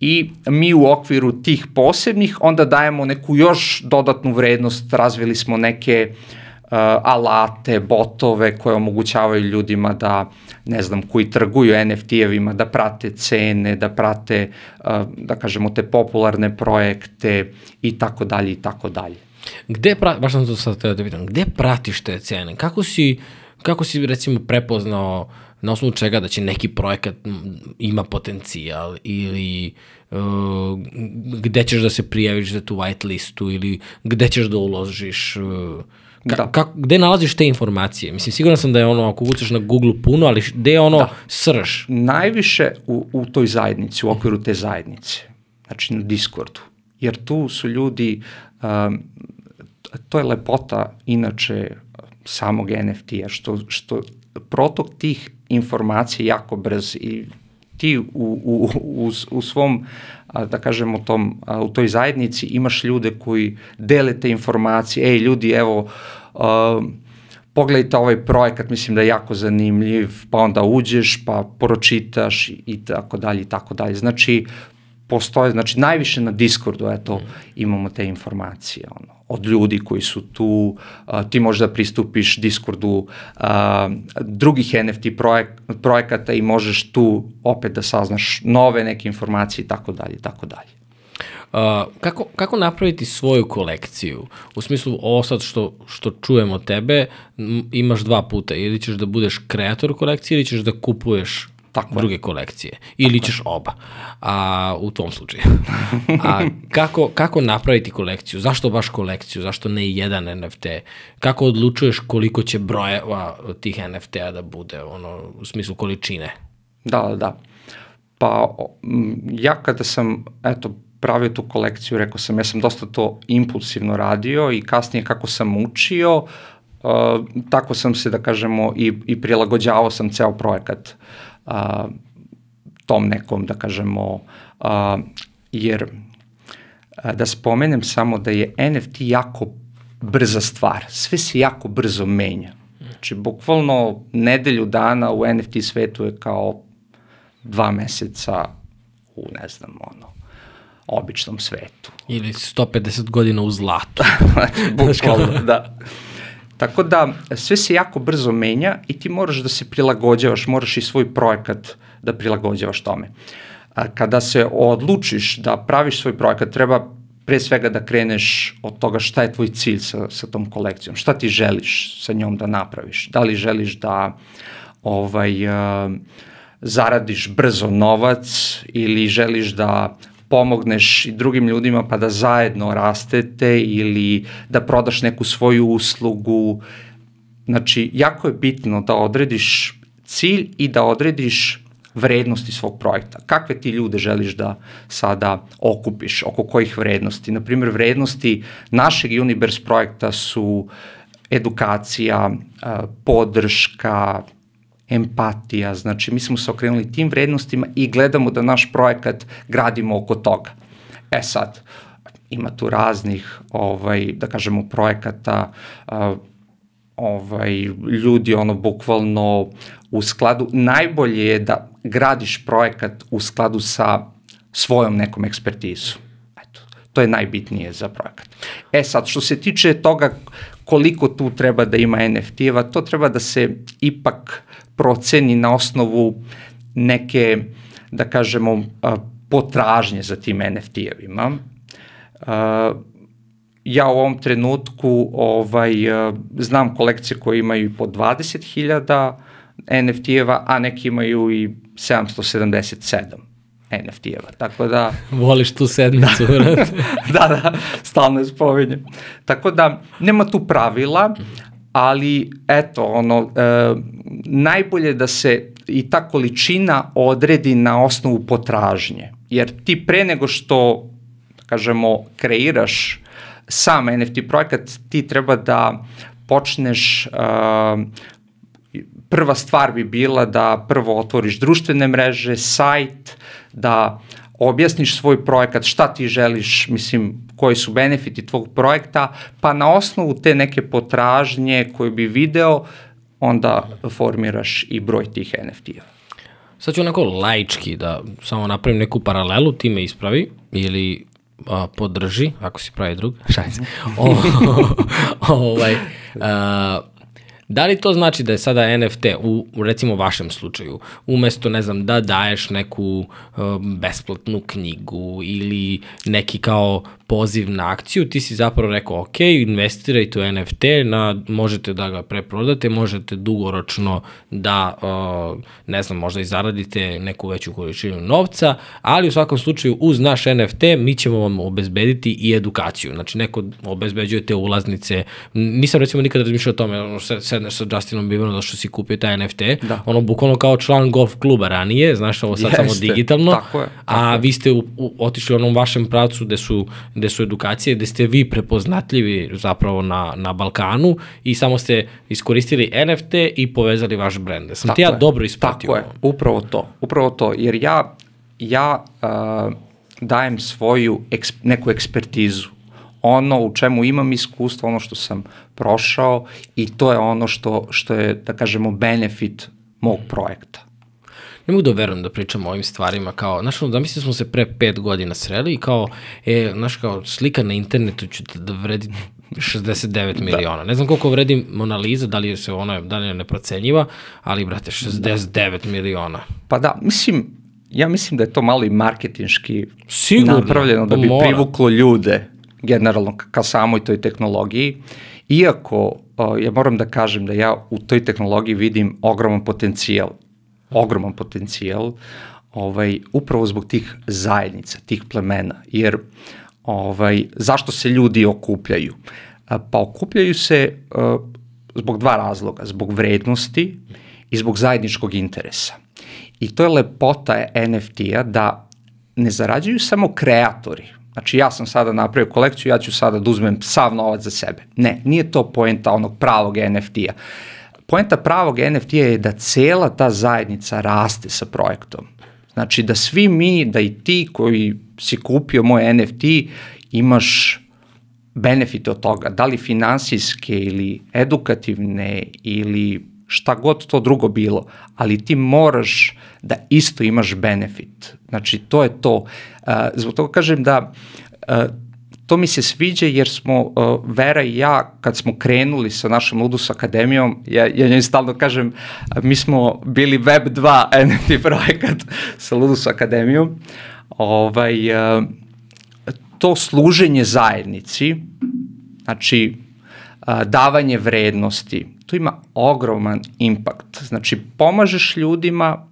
i mi u okviru tih posebnih onda dajemo neku još dodatnu vrednost, razvili smo neke uh, alate, botove koje omogućavaju ljudima da, ne znam, koji trguju NFT-evima, da prate cene, da prate, uh, da kažemo, te popularne projekte i tako dalje i tako dalje. Gde, pra, baš sam to sad teo da vidim, gde pratiš te cene? Kako si, kako si recimo prepoznao na osnovu čega da će neki projekat ima potencijal ili uh, gde ćeš da se prijaviš za tu white listu ili gde ćeš da uložiš uh, Ka, da. Kako, gde nalaziš te informacije? Mislim, siguran sam da je ono, ako ukucaš na Google puno, ali gde je ono da. srž? Najviše u, u toj zajednici, u okviru te zajednice, znači na Discordu, jer tu su ljudi um, to je lepota inače samog NFT-a, što, što protok tih informacija jako brz i ti u, u, u, u svom, da kažemo, tom, u toj zajednici imaš ljude koji dele te informacije, ej ljudi, evo, uh, pogledajte ovaj projekat, mislim da je jako zanimljiv, pa onda uđeš, pa pročitaš i tako dalje i tako dalje. Znači, postoje, znači najviše na Discordu, eto, imamo te informacije, ono, od ljudi koji su tu, a, ti možda pristupiš Discordu a, drugih NFT projek, projekata i možeš tu opet da saznaš nove neke informacije i tako dalje tako dalje. Uh, kako, kako napraviti svoju kolekciju? U smislu, ovo sad što, što čujemo tebe, m, imaš dva puta. Ili ćeš da budeš kreator kolekcije ili ćeš da kupuješ Tako druge je. kolekcije. Ili Tako ćeš je. oba. A, u tom slučaju. A kako, kako napraviti kolekciju? Zašto baš kolekciju? Zašto ne jedan NFT? Kako odlučuješ koliko će brojeva tih NFT-a da bude, ono, u smislu količine? Da, da, da. Pa ja kada sam, eto, pravio tu kolekciju, rekao sam, ja sam dosta to impulsivno radio i kasnije kako sam učio, uh, tako sam se, da kažemo, i, i prilagođavao sam ceo projekat uh, tom nekom, da kažemo, uh, jer uh, da spomenem samo da je NFT jako brza stvar, sve se jako brzo menja. Znači, bukvalno nedelju dana u NFT svetu je kao dva meseca u, ne znam, ono, običnom svetu. Ili 150 godina u zlatu. [laughs] Bukvalno, da. Tako da sve se jako brzo menja i ti moraš da se prilagođavaš, moraš i svoj projekat da prilagođavaš tome. Kada se odlučiš da praviš svoj projekat, treba pre svega da kreneš od toga šta je tvoj cilj sa, sa tom kolekcijom, šta ti želiš sa njom da napraviš, da li želiš da ovaj, uh, zaradiš brzo novac ili želiš da pomogneš i drugim ljudima pa da zajedno rastete ili da prodaš neku svoju uslugu. Znači, jako je bitno da odrediš cilj i da odrediš vrednosti svog projekta. Kakve ti ljude želiš da sada okupiš, oko kojih vrednosti? Naprimjer, vrednosti našeg Universe projekta su edukacija, podrška, empatija, znači mi smo se okrenuli tim vrednostima i gledamo da naš projekat gradimo oko toga. E sad, ima tu raznih, ovaj, da kažemo, projekata, ovaj, ljudi ono bukvalno u skladu, najbolje je da gradiš projekat u skladu sa svojom nekom ekspertizom. Eto, to je najbitnije za projekat. E sad, što se tiče toga koliko tu treba da ima NFT-eva, to treba da se ipak proceni na osnovu neke, da kažemo, potražnje za tim NFT-evima. Ja u ovom trenutku ovaj, znam kolekcije koje imaju i po 20.000 NFT-eva, a neki imaju i 777 NFT-eva, tako da... [laughs] Voliš tu sedmicu, da, [laughs] da, da, stalno je spominjem. Tako da, nema tu pravila, ali eto, ono, e, najbolje da se i ta količina odredi na osnovu potražnje. Jer ti pre nego što, kažemo, kreiraš sam NFT projekat, ti treba da počneš, uh, prva stvar bi bila da prvo otvoriš društvene mreže, sajt, da objasniš svoj projekat, šta ti želiš, mislim, koji su benefiti tvog projekta, pa na osnovu te neke potražnje koju bi video, onda formiraš i broj tih NFT-a. Sad ću onako laički da samo napravim neku paralelu, ti me ispravi ili a, podrži, ako si pravi drug, [laughs] šajse. [laughs] o, ovaj, a, Da li to znači da je sada NFT u, recimo vašem slučaju, umesto ne znam da daješ neku um, besplatnu knjigu ili neki kao poziv na akciju, ti si zapravo rekao ok, investirajte u NFT, na, možete da ga preprodate, možete dugoročno da, uh, ne znam, možda i zaradite neku veću količinu novca, ali u svakom slučaju uz naš NFT mi ćemo vam obezbediti i edukaciju. Znači neko obezbeđuje te ulaznice. Nisam recimo nikada razmišljao o tome, zajedno sa Justinom Bieberom zašto si kupio taj NFT, da. ono bukvalno kao član golf kluba ranije, znaš, ovo sad Jeste, samo digitalno, tako je, tako a vi ste u, u, otišli u onom vašem pravcu gde su, gde su edukacije, gde ste vi prepoznatljivi zapravo na, na Balkanu i samo ste iskoristili NFT i povezali vaš brend. Sam tako ti ja je, dobro ispratio. Tako je, upravo to, upravo to, jer ja, ja uh, dajem svoju eksp, neku ekspertizu ono u čemu imam iskustvo, ono što sam prošao i to je ono što, što je, da kažemo, benefit mog projekta. Ne mogu da verujem da pričamo o ovim stvarima kao, znaš, ono, da mislim smo se pre pet godina sreli i kao, e, znaš, kao slika na internetu će da, da vredi 69 da. miliona. Ne znam koliko vredi Mona Lisa, da li se ona, da li je neprocenjiva, ali, brate, 69 da. miliona. Pa da, mislim, ja mislim da je to malo i marketinški Sigurno, napravljeno da bi mora. privuklo ljude generalno ka samoj toj tehnologiji. Iako ja moram da kažem da ja u toj tehnologiji vidim ogroman potencijal, ogroman potencijal, ovaj, upravo zbog tih zajednica, tih plemena, jer ovaj, zašto se ljudi okupljaju? Pa okupljaju se zbog dva razloga, zbog vrednosti i zbog zajedničkog interesa. I to je lepota NFT-a da ne zarađuju samo kreatori, Znači ja sam sada napravio kolekciju, ja ću sada da uzmem sav novac za sebe. Ne, nije to poenta onog pravog NFT-a. Poenta pravog NFT-a je da cela ta zajednica raste sa projektom. Znači da svi mi, da i ti koji si kupio moj NFT imaš benefite od toga, da li finansijske ili edukativne ili šta god to drugo bilo, ali ti moraš da isto imaš benefit. Znači, to je to. Uh, zbog toga kažem da uh, to mi se sviđa jer smo, uh, Vera i ja, kad smo krenuli sa našom Ludus Akademijom, ja, ja njoj stalno kažem, mi smo bili Web 2 NFT projekat [laughs] sa Ludus Akademijom, ovaj, to služenje zajednici, znači davanje vrednosti, to ima ogroman impakt. Znači, pomažeš ljudima,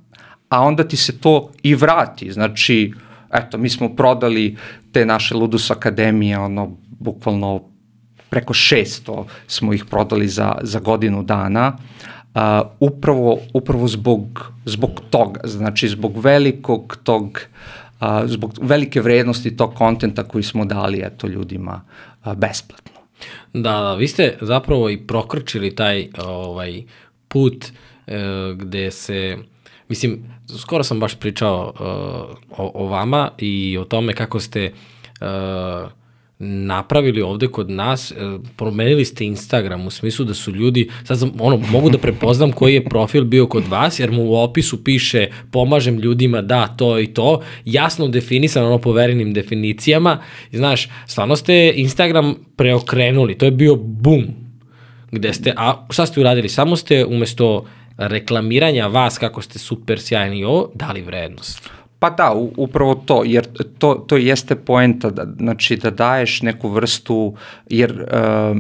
a onda ti se to i vrati. Znači, eto, mi smo prodali te naše Ludus Akademije, ono, bukvalno preko 600 smo ih prodali za, za godinu dana, uh, upravo, upravo zbog, zbog toga, znači zbog velikog tog, uh, zbog velike vrednosti tog kontenta koji smo dali eto ljudima uh, besplatno. Da, da, vi ste zapravo i prokrčili taj ovaj put e, gde se mislim skoro sam baš pričao uh, o, o vama i o tome kako ste uh, napravili ovde kod nas, e, promenili ste Instagram u smislu da su ljudi, sad sam, ono, mogu da prepoznam koji je profil bio kod vas, jer mu u opisu piše pomažem ljudima da to i to, jasno definisan ono poverenim definicijama, i znaš, stvarno ste Instagram preokrenuli, to je bio bum, gde ste, a šta ste uradili? Samo ste umesto reklamiranja vas kako ste super sjajni i ovo, dali vrednost. Pa da, upravo to, jer to, to jeste poenta, da, znači da daješ neku vrstu, jer uh,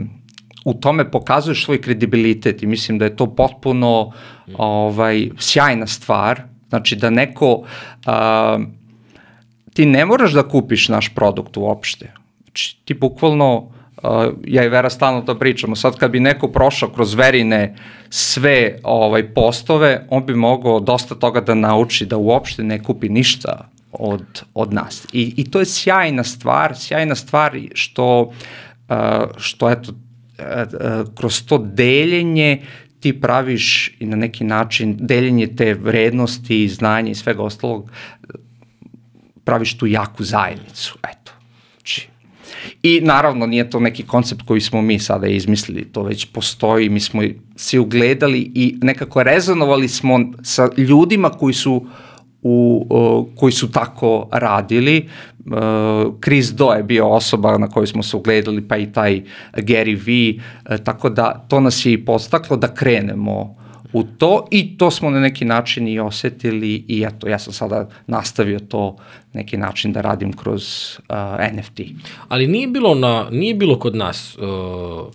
u tome pokazuješ svoj kredibilitet i mislim da je to potpuno ovaj, sjajna stvar, znači da neko, uh, ti ne moraš da kupiš naš produkt uopšte, znači ti bukvalno uh, ja i Vera stalno to pričamo, sad kad bi neko prošao kroz verine sve ovaj postove, on bi mogao dosta toga da nauči da uopšte ne kupi ništa od, od nas. I, I to je sjajna stvar, sjajna stvar što, uh, što eto, uh, kroz to deljenje ti praviš i na neki način deljenje te vrednosti, znanja i svega ostalog, praviš tu jaku zajednicu. Eto. I naravno nije to neki koncept koji smo mi sada izmislili, to već postoji, mi smo se ugledali i nekako rezonovali smo sa ljudima koji su u, koji su tako radili. Uh, Chris Do je bio osoba na koju smo se ugledali, pa i taj Gary V, uh, tako da to nas je i postaklo da krenemo u to i to smo na neki način i osetili i eto, ja sam sada nastavio to neki način da radim kroz uh, NFT. Ali nije bilo, na, nije bilo kod nas, uh,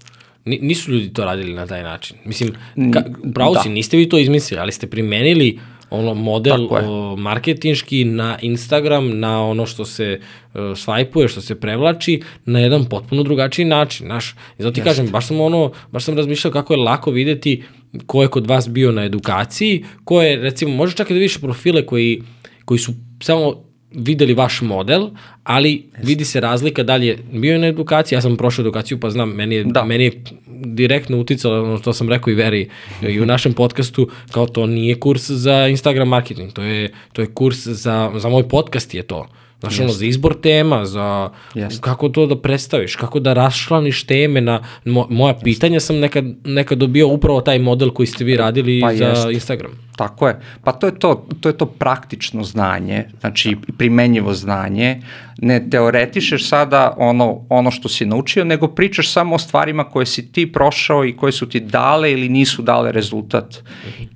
nisu ljudi to radili na taj način. Mislim, ka, pravo da. si, niste vi to izmislili, ali ste primenili ono model o, marketinški na Instagram, na ono što se uh, svajpuje, što se prevlači, na jedan potpuno drugačiji način, znaš. I zato ti Jeste. kažem, baš sam ono, baš sam razmišljao kako je lako videti ko je kod vas bio na edukaciji, ko je, recimo, može čak i da vidiš profile koji, koji su samo videli vaš model, ali Jeste. vidi se razlika da li je bio na edukaciji, ja sam prošao edukaciju pa znam, meni je, da. meni je direktno uticalo, ono što sam rekao i Veri i u našem podcastu, kao to nije kurs za Instagram marketing, to je, to je kurs za, za moj podcast je to. Znaš, ono, za izbor tema, za Jeste. kako to da predstaviš, kako da raščlaniš teme na... Mo, moja pitanja sam nekad, nekad dobio upravo taj model koji ste vi radili Pa za jeste. Instagram. Tako je. Pa to je to, to je to praktično znanje, znači primenjivo znanje. Ne teoretišeš sada ono, ono što si naučio, nego pričaš samo o stvarima koje si ti prošao i koje su ti dale ili nisu dale rezultat.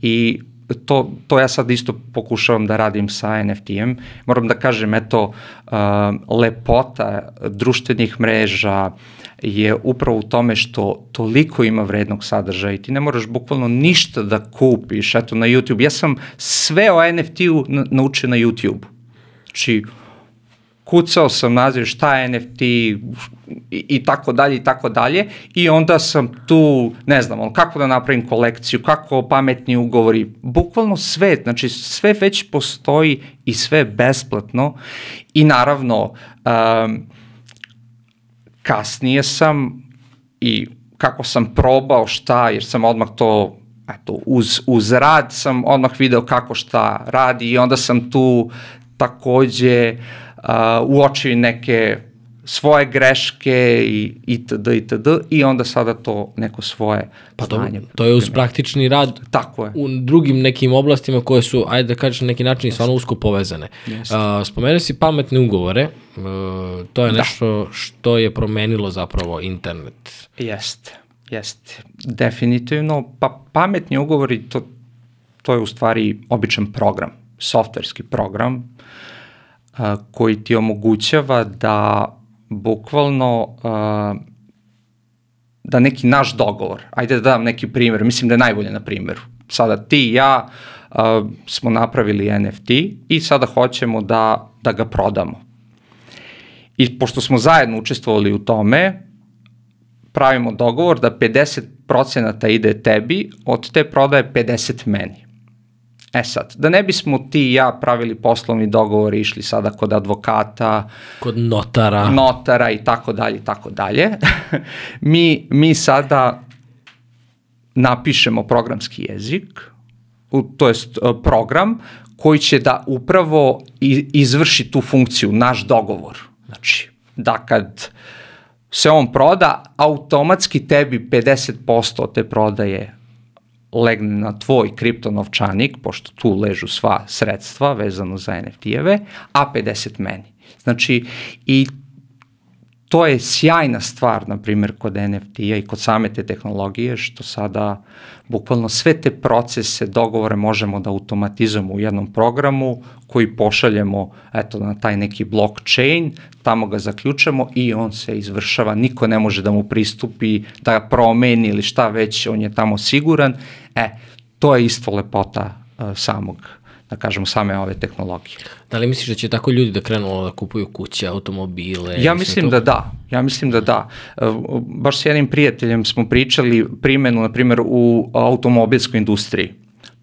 I to, to ja sad isto pokušavam da radim sa NFT-em. Moram da kažem, eto, uh, lepota društvenih mreža je upravo u tome što toliko ima vrednog sadržaja i ti ne moraš bukvalno ništa da kupiš, eto na YouTube. Ja sam sve o NFT-u na- naučio na YouTube. Znači, kucao sam naziv šta je NFT i, tako dalje i tako dalje i onda sam tu, ne znam, ono, kako da napravim kolekciju, kako pametni ugovori, bukvalno sve, znači sve već postoji i sve besplatno i naravno um, kasnije sam i kako sam probao šta, jer sam odmah to eto, uz, uz rad sam odmah video kako šta radi i onda sam tu takođe uh, uočio i neke svoje greške i itd. itd. i onda sada to neko svoje Pa to, znanje. to je uz praktični rad Tako je. u drugim nekim oblastima koje su, ajde da kažeš na neki način, stvarno usko povezane. Uh, spomenuo si pametne ugovore, uh, to je nešto što je promenilo zapravo internet. Jeste, jeste. Definitivno, pa pametni ugovori, to, to je u stvari običan program, softverski program, koji ti omogućava da bukvalno da neki naš dogovor, ajde da dam neki primjer, mislim da je najbolje na primjeru. Sada ti i ja smo napravili NFT i sada hoćemo da, da ga prodamo. I pošto smo zajedno učestvovali u tome, pravimo dogovor da 50% ide tebi, od te prodaje 50 meni. E sad, da ne bismo ti i ja pravili poslovni dogovor i išli sada kod advokata, Kod notara. notara i tako dalje i tako dalje, [laughs] mi, mi sada napišemo programski jezik, to jest e, program koji će da upravo izvrši tu funkciju, naš dogovor. Znači, da kad se on proda, automatski tebi 50% od te prodaje legne na tvoj kriptonovčanik, pošto tu ležu sva sredstva vezano za NFT-eve, a 50 meni. Znači, i to je sjajna stvar, na primjer, kod NFT-a i kod same te tehnologije, što sada bukvalno sve te procese, dogovore možemo da automatizujemo u jednom programu koji pošaljemo eto, na taj neki blockchain, tamo ga zaključamo i on se izvršava, niko ne može da mu pristupi, da ga promeni ili šta već, on je tamo siguran. E, to je isto lepota uh, samog da kažemo, same ove tehnologije. Da li misliš da će tako ljudi da krenu da kupuju kuće, automobile? Ja mislim to? da da, ja mislim da da. E, Baš s jednim prijateljem smo pričali primenu, na primjer, u automobilskoj industriji.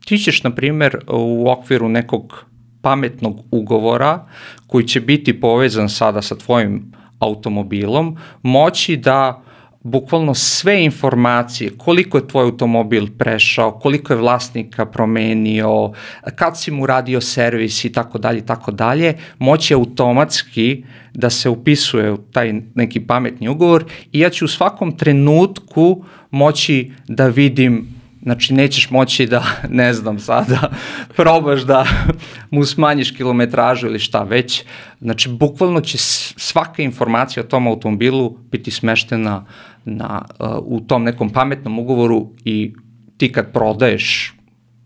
Ti ćeš, na primjer, u okviru nekog pametnog ugovora koji će biti povezan sada sa tvojim automobilom, moći da bukvalno sve informacije, koliko je tvoj automobil prešao, koliko je vlasnika promenio, kad si mu radio servis i tako dalje tako dalje, moći automatski da se upisuje u taj neki pametni ugovor i ja ću u svakom trenutku moći da vidim Znači, nećeš moći da, [laughs] ne znam sada, [laughs] probaš da [laughs] mu smanjiš kilometražu ili šta već. Znači, bukvalno će svaka informacija o tom automobilu biti smeštena na, uh, u tom nekom pametnom ugovoru i ti kad prodaješ,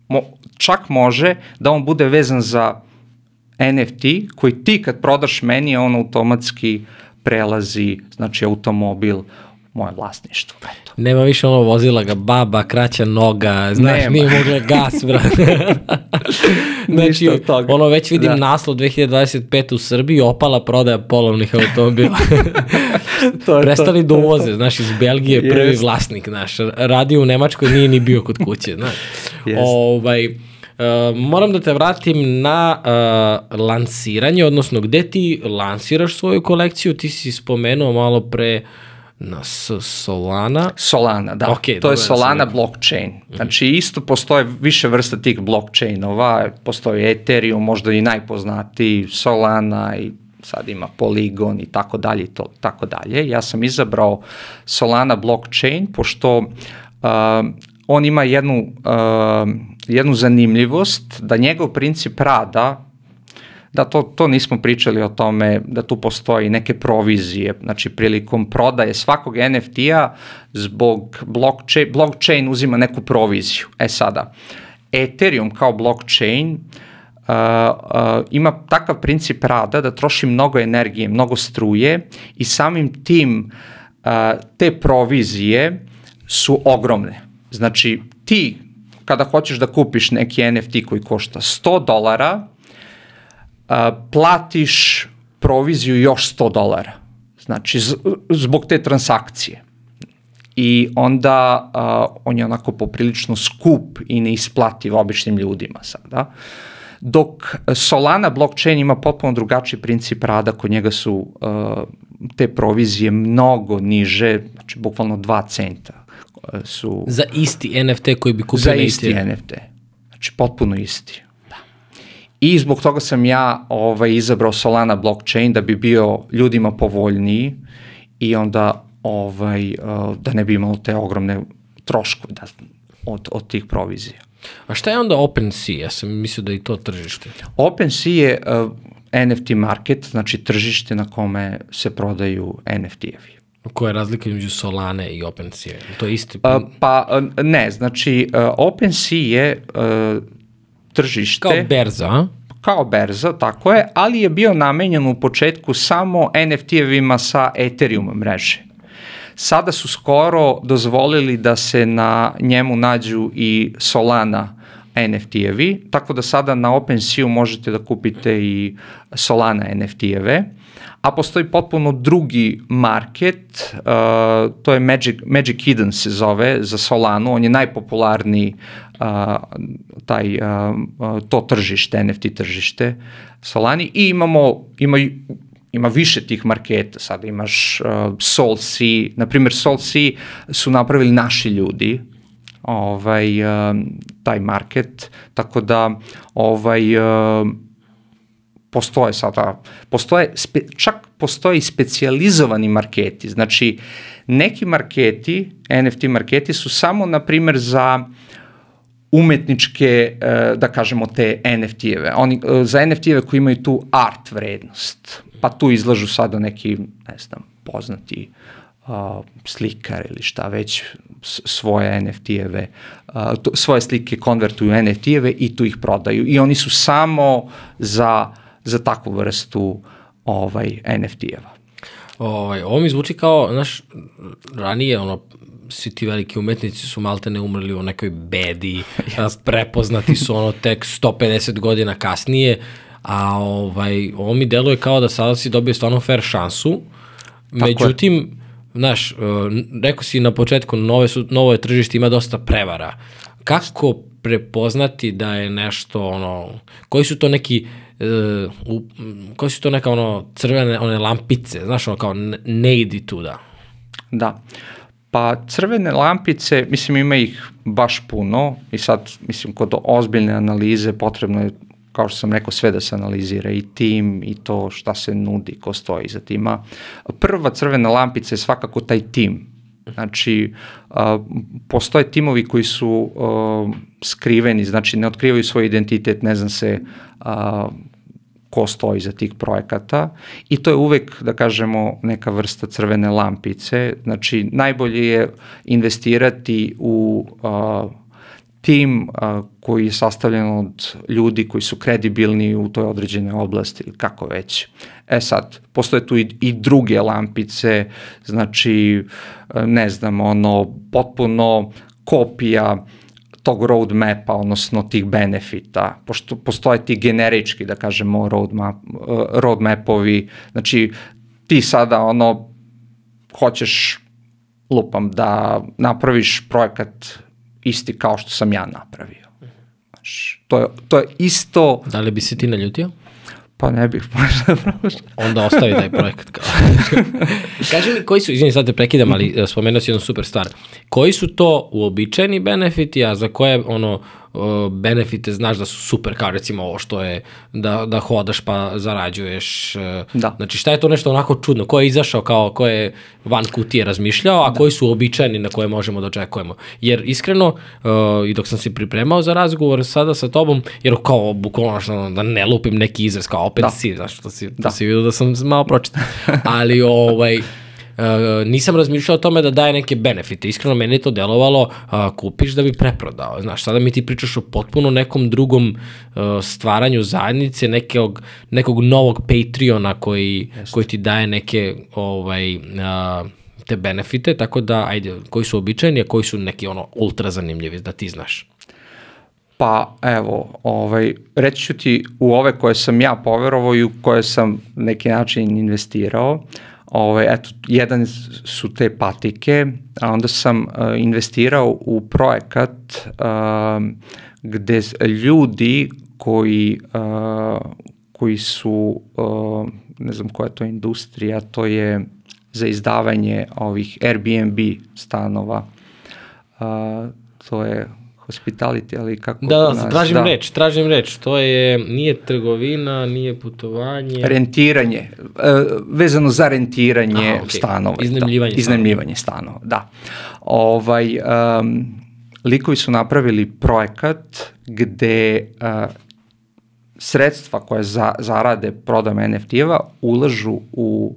mo, čak može da on bude vezan za NFT koji ti kad prodaš meni, on automatski prelazi, znači automobil moje vlasništvo. Eto. Nema više ono vozila ga baba, kraća noga, znaš, Nema. nije mogla gas, brate. [laughs] znači, Ništa toga. ono već vidim Da. naslov 2025 u Srbiji, opala prodaja polovnih automobila. [laughs] To je Prestali da uvoze, znaš, iz Belgije prvi Jest. vlasnik naš. Radio u Nemačkoj nije ni bio kod kuće, znaš. Jest. ovaj, uh, moram da te vratim na uh, lansiranje, odnosno gde ti lansiraš svoju kolekciju, ti si spomenuo malo pre na S- Solana. Solana, da. Ok, to dobro je da Solana rekao. blockchain. Znači isto postoje više vrsta tih blockchainova, postoji Ethereum, možda i najpoznatiji, Solana i sad ima Polygon i tako dalje i to, tako dalje. Ja sam izabrao Solana blockchain pošto uh, on ima jednu, uh, jednu zanimljivost da njegov princip rada da to, to nismo pričali o tome da tu postoji neke provizije, znači prilikom prodaje svakog NFT-a zbog blockchain, blockchain uzima neku proviziju. E sada, Ethereum kao blockchain uh, uh, ima takav princip rada da troši mnogo energije, mnogo struje i samim tim uh, te provizije su ogromne. Znači ti kada hoćeš da kupiš neki NFT koji košta 100 dolara, platiš proviziju još 100 dolara. Znači, zbog te transakcije. I onda uh, on je onako poprilično skup i neisplativ običnim ljudima sada. Dok Solana blockchain ima potpuno drugačiji princip rada, kod njega su uh, te provizije mnogo niže, znači bukvalno 2 centa su... Za isti NFT koji bi kupio Za isti NFT. Znači potpuno isti. I zbog toga sam ja ovaj, izabrao Solana blockchain da bi bio ljudima povoljniji i onda ovaj, uh, da ne bi imalo te ogromne troškove da, od, od tih provizija. A šta je onda OpenSea? Ja sam mislio da je i to tržište. OpenSea je uh, NFT market, znači tržište na kome se prodaju NFT-evi. Koja je razlika između Solane i OpenSea? To je isti? Uh, pa ne, znači uh, OpenSea je uh, tržište... Kao berza, a? Kao berza, tako je, ali je bio namenjen u početku samo NFT-evima sa Ethereum mreže. Sada su skoro dozvolili da se na njemu nađu i Solana NFT-evi, tako da sada na OpenSea možete da kupite i Solana NFT-eve a postoji potpuno drugi market, uh, to je Magic, Magic Eden se zove za Solanu, on je najpopularniji uh, taj, uh, to tržište, NFT tržište Solani. I imamo, ima, ima više tih marketa, sada imaš uh, Sol Sea, na primjer Sol Sea su napravili naši ljudi, ovaj, uh, taj market, tako da ovaj, uh, postoje sada, postoje, spe, čak postoje i specializovani marketi, znači neki marketi, NFT marketi su samo, na primer, za umetničke, e, da kažemo, te NFT-eve. Oni, e, za NFT-eve koji imaju tu art vrednost, pa tu izlažu sada neki, ne znam, poznati uh, slikar ili šta već svoje NFT-eve, uh, svoje slike konvertuju NFT-eve i tu ih prodaju. I oni su samo za za takvu vrstu ovaj, NFT-eva. Ovaj, ovo mi zvuči kao, znaš, ranije, ono, svi ti veliki umetnici su malte ne umrli u nekoj bedi, [laughs] prepoznati su ono tek 150 godina kasnije, a ovaj, ovo mi deluje kao da sada si dobio stvarno fair šansu, Tako međutim, je. znaš, uh, rekao si na početku, nove su, novo je tržište, ima dosta prevara. Kako prepoznati da je nešto, ono, koji su to neki u, koji su to neka ono crvene one lampice, znaš ono kao ne idi tuda. Da. Pa crvene lampice, mislim ima ih baš puno i sad mislim kod ozbiljne analize potrebno je kao što sam rekao, sve da se analizira i tim i to šta se nudi, ko stoji za tima. Prva crvena lampica je svakako taj tim. Znači, postoje timovi koji su skriveni, znači ne otkrivaju svoj identitet, ne znam se ko stoji za tih projekata i to je uvek, da kažemo, neka vrsta crvene lampice. Znači, najbolje je investirati u uh, tim uh, koji je sastavljen od ljudi koji su kredibilni u toj određenoj oblasti ili kako već. E sad, postoje tu i, i druge lampice, znači, ne znam, ono, potpuno kopija uh, tog roadmapa, odnosno tih benefita, pošto postoje ti generički, da kažemo, roadmap, roadmapovi, znači ti sada ono, hoćeš, lupam, da napraviš projekat isti kao što sam ja napravio. Znači, to je, to je isto... Da li bi se ti naljutio? Pa ne bih [laughs] možda prošao. Onda ostavi taj projekat. Kao. [laughs] Kaži mi koji su, izvini sad te prekidam, ali spomenuo si jednu super stvar. Koji su to uobičajeni benefiti, a za koje ono, uh, benefite znaš da su super, kao recimo ovo što je da, da hodaš pa zarađuješ. Uh, Da. Znači šta je to nešto onako čudno? Ko je izašao kao, ko je van kutije razmišljao, a da. koji su običajni na koje možemo da očekujemo? Jer iskreno, uh, i dok sam se pripremao za razgovor sada sa tobom, jer kao bukvalno što, da ne lupim neki izraz, kao opet Da. si, znaš, to si, Da. si vidio da sam malo pročitao. [laughs] Ali ovaj, nisam razmišljao o tome da daje neke benefite. Iskreno, meni je to delovalo, uh, kupiš da bi preprodao. Znaš, sada mi ti pričaš o potpuno nekom drugom uh, stvaranju zajednice, nekog, nekog novog Patreona koji, koji ti daje neke ovaj, uh, te benefite, tako da, ajde, koji su običajni, a koji su neki ono ultra zanimljivi, da ti znaš. Pa evo, ovaj, reći ću ti u ove koje sam ja poverovao i u koje sam neki način investirao. Ovaj, eto, jedan su te patike, a onda sam uh, investirao u projekat uh, gde ljudi koji, uh, koji su, uh, ne znam koja je to industrija, to je za izdavanje ovih Airbnb stanova. Uh, to je hospitality, ali kako Da, da, nas, tražim reč, tražim reč. To je, nije trgovina, nije putovanje. Rentiranje, e, vezano za rentiranje Aha, okej. stanova. Iznajmljivanje da, iznajmljivanje stanova, da. Ovaj, um, likovi su napravili projekat gde uh, sredstva koje za, zarade prodam NFT-eva ulažu u,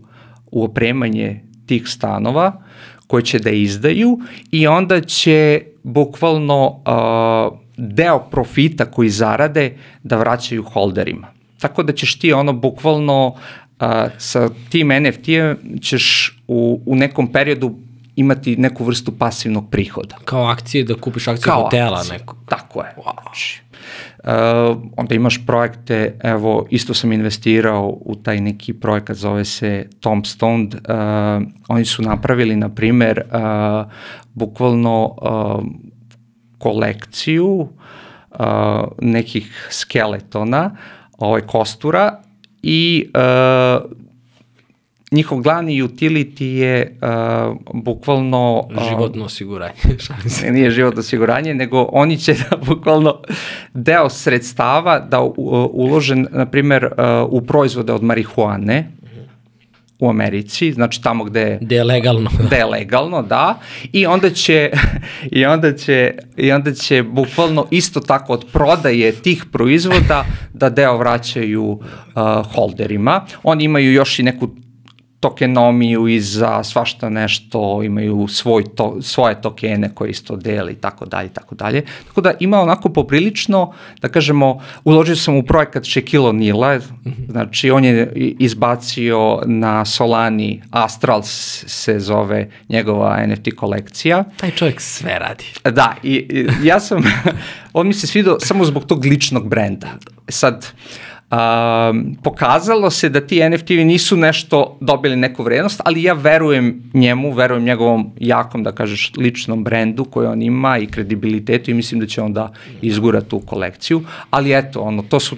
u opremanje tih stanova koje će da izdaju i onda će bukvalno uh, deo profita koji zarade da vraćaju holderima. Tako da ćeš ti ono bukvalno uh, sa tim NFT-em ćeš u, u nekom periodu imati neku vrstu pasivnog prihoda. Kao akcije, da kupiš akcije hotela akcije. neko. Tako je. Wow. Znači, uh, onda imaš projekte, evo, isto sam investirao u taj neki projekat, zove se Tombstone. Uh, oni su napravili, na primer, uh, bukvalno uh, kolekciju uh, nekih skeletona, ovaj, kostura i uh, njihov glavni utility je uh, bukvalno uh, Životno osiguranje. [laughs] Se. nije životno osiguranje, nego oni će da bukvalno deo sredstava da u, ulože, na primer, uh, u proizvode od marihuane u Americi, znači tamo gde Gde je legalno. da je legalno, da, i onda će, [laughs] i onda će, i onda će bukvalno isto tako od prodaje tih proizvoda da deo vraćaju uh, holderima. Oni imaju još i neku tokenomiju i za svašta nešto, imaju svoj to, svoje tokene koje isto dele i tako dalje, i tako dalje. Tako da ima onako poprilično, da kažemo, uložio sam u projekat Shaquille O'Neala, znači on je izbacio na Solani, Astral se zove njegova NFT kolekcija. Taj čovjek sve radi. Da, i, i ja sam, [laughs] on mi se svidao samo zbog tog ličnog brenda. Sad, um, pokazalo se da ti NFT-vi nisu nešto dobili neku vrednost, ali ja verujem njemu, verujem njegovom jakom, da kažeš, ličnom brendu koji on ima i kredibilitetu i mislim da će on da izgura tu kolekciju, ali eto, ono, to su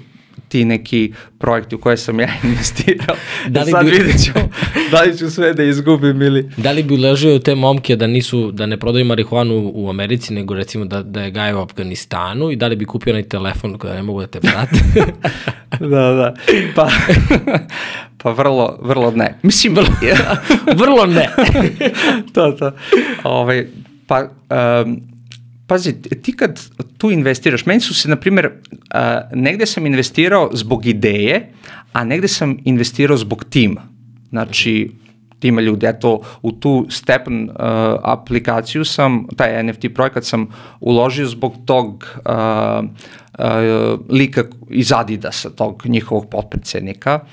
ti neki projekti u koje sam ja [laughs] investirao. Da li Sad bi- vidjet ću [laughs] da li ću sve da izgubim ili... Da li bi uležio te momke da nisu, da ne prodaju marihuanu u Americi, nego recimo da, da je gaje u Afganistanu i da li bi kupio onaj telefon koji ne mogu da te prate? [laughs] da, da. Pa, pa vrlo, vrlo ne. Mislim, vrlo, Vrlo ne. to, to. Ovaj, pa, um, pazi, ti kad tu investiraš, meni su se, na primjer, negde sam investirao zbog ideje, a negde sam investirao zbog tima. Znači, tima ljudi. Eto, u tu stepen uh, aplikaciju sam, taj NFT projekat sam uložio zbog tog uh, uh, lika iz Adidasa, tog njihovog potpredsednika. Uh,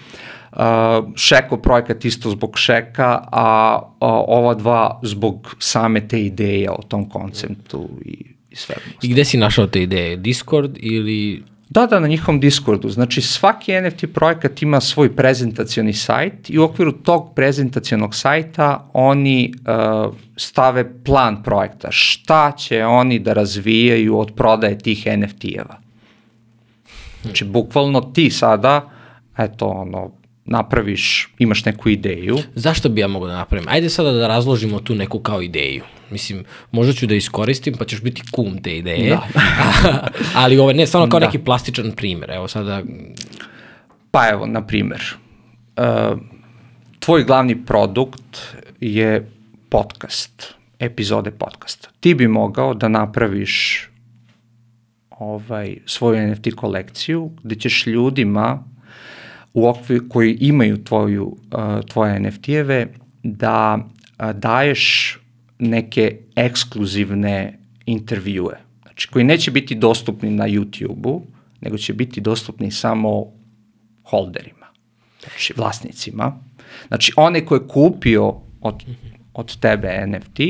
Šeko projekat isto zbog Šeka, a, ova dva zbog same te ideje o tom konceptu i, i sve. I gde si našao te ideje? Discord ili... Da, da, na njihovom Discordu. Znači, svaki NFT projekat ima svoj prezentacioni sajt i u okviru tog prezentacionog sajta oni uh, stave plan projekta. Šta će oni da razvijaju od prodaje tih NFT-eva. Znači, bukvalno ti sada, eto, ono, napraviš, imaš neku ideju. Zašto bi ja mogao da napravim? Ajde sada da razložimo tu neku kao ideju. Mislim, možda ću da iskoristim, pa ćeš biti kum te ideje. Da. [laughs] ali ovo, ne, stvarno kao Da. neki plastičan primer. Evo sada, Pa evo, na primer, uh, tvoj glavni produkt je podcast, epizode podcasta. Ti bi mogao da napraviš ovaj, svoju NFT kolekciju gde ćeš ljudima u okviru koji imaju tvoju, uh, tvoje NFT-eve da uh, daješ neke ekskluzivne intervjue. Znači, koji neće biti dostupni na YouTube-u, nego će biti dostupni samo holderima, znači vlasnicima. Znači, onaj ko je kupio od, od tebe NFT,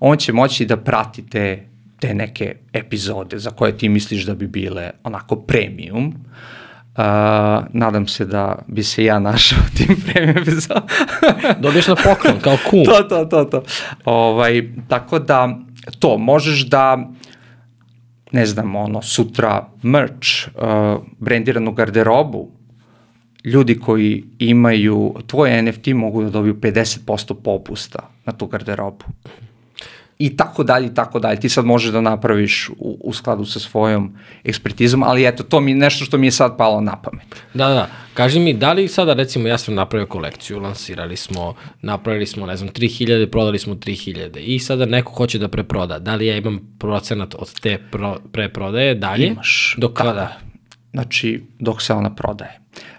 on će moći da prati te, te neke epizode za koje ti misliš da bi bile onako premium. Uh, nadam se da bi se ja našao u tim premium epizodama. [laughs] dobiješ na poklon, kao kum. to, to, to, to. Ovaj, tako da, to, možeš da, ne znam, ono, sutra merch, uh, brendiranu garderobu, ljudi koji imaju tvoj NFT mogu da dobiju 50% popusta na tu garderobu. I tako dalje, i tako dalje. Ti sad možeš da napraviš u, u skladu sa svojom ekspertizom, ali eto, to mi je nešto što mi je sad palo na pamet. Da, da. Kaži mi, da li sada, recimo, ja sam napravio kolekciju, lansirali smo, napravili smo, ne znam, 3000, prodali smo 3000 i sada neko hoće da preproda. Da li ja imam procenat od te pro, preprodaje dalje? Imaš. Do kada? Da. Znači, dok se ona prodaje. Uh,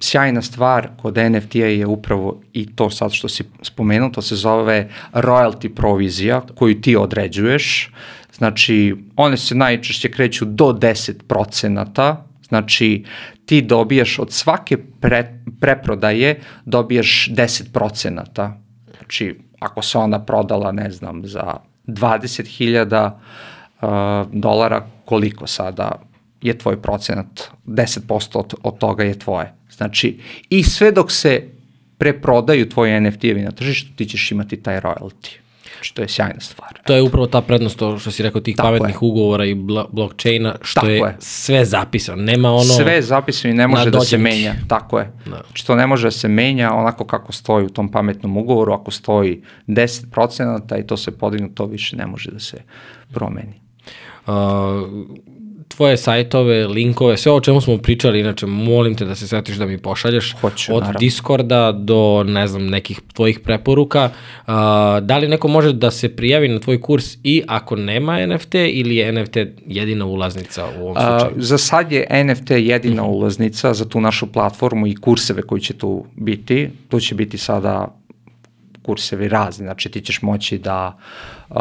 sjajna stvar kod NFT-a je upravo i to sad što si spomenuo, to se zove royalty provizija koju ti određuješ. Znači, one se najčešće kreću do 10%, znači ti dobijaš od svake pre, preprodaje dobijaš 10%. Znači, ako se ona prodala, ne znam, za 20.000 uh, dolara, koliko sada je tvoj procenat, 10% od, od toga je tvoje. Znači, i sve dok se preprodaju tvoji NFT-evi na tržištu, ti ćeš imati taj royalty. Znači, to je sjajna stvar. To je upravo ta prednost, to što si rekao, tih Tako pametnih je. ugovora i blo blockchaina, što Tako je, je. sve zapisano. Nema ono... Sve je zapisano i ne može da se menja. Tako je. Da. Znači, to ne može da se menja onako kako stoji u tom pametnom ugovoru. Ako stoji 10% i to se podigne, to više ne može da se promeni. Uh, tvoje sajtove, linkove, sve o čemu smo pričali, inače molim te da se setiš da mi pošalješ Hoću, od naravno. Discorda do, ne znam, nekih tvojih preporuka. Uh, da li neko može da se prijavi na tvoj kurs i ako nema NFT ili je NFT jedina ulaznica u ovom slučaju? za sad je NFT jedina ulaznica za tu našu platformu i kurseve koji će tu biti. Tu će biti sada kursevi razni, znači ti ćeš moći da uh,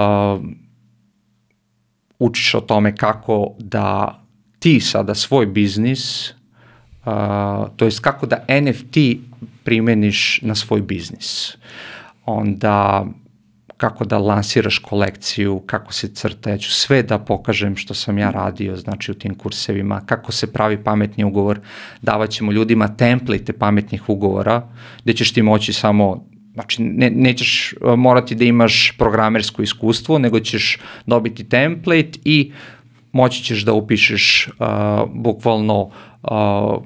učiš o tome kako da ti sada svoj biznis, uh, to jest kako da NFT primeniš na svoj biznis. Onda kako da lansiraš kolekciju, kako se crta, ja ću sve da pokažem što sam ja radio, znači u tim kursevima, kako se pravi pametni ugovor, davat ćemo ljudima template pametnih ugovora, gde ćeš ti moći samo Znači, ne, nećeš uh, morati da imaš programersko iskustvo, nego ćeš dobiti template i moći ćeš da upišeš uh, bukvalno uh,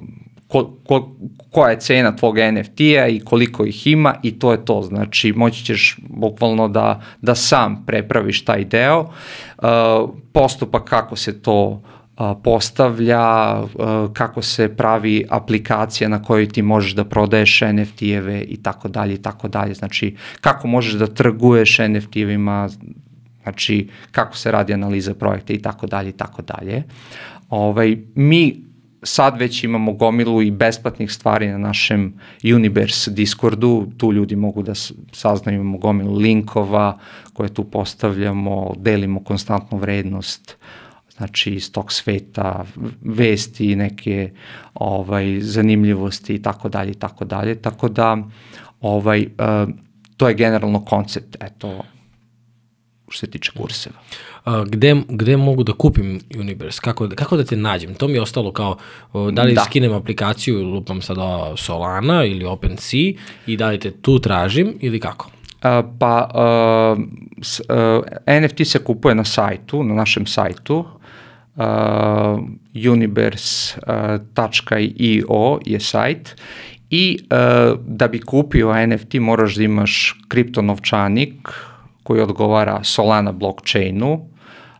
ko, ko, koja je cena tvog NFT-a i koliko ih ima i to je to. Znači, moći ćeš bukvalno da, da sam prepraviš taj deo. Uh, postupak kako se to uh, postavlja, uh, kako se pravi aplikacija na kojoj ti možeš da prodaješ NFT-eve i tako dalje i tako dalje. Znači, kako možeš da trguješ NFT-evima, znači kako se radi analiza projekta i tako dalje i tako dalje. Ovaj, mi sad već imamo gomilu i besplatnih stvari na našem Universe Discordu, tu ljudi mogu da saznaju, imamo gomilu linkova koje tu postavljamo, delimo konstantnu vrednost, znači iz tog sveta, vesti, neke ovaj, zanimljivosti i tako dalje i tako dalje, tako da ovaj, uh, to je generalno koncept, eto, što se tiče kurseva. A, gde, gde mogu da kupim Universe? Kako, kako da te nađem? To mi je ostalo kao, da li Da. skinem aplikaciju, lupam sada Solana ili OpenSea i da li te tu tražim ili kako? Uh, pa uh, s, uh, NFT se kupuje na sajtu, na našem sajtu universe.io je sajt i e, da bi kupio NFT moraš da imaš kriptonovčanik koji odgovara Solana blockchainu.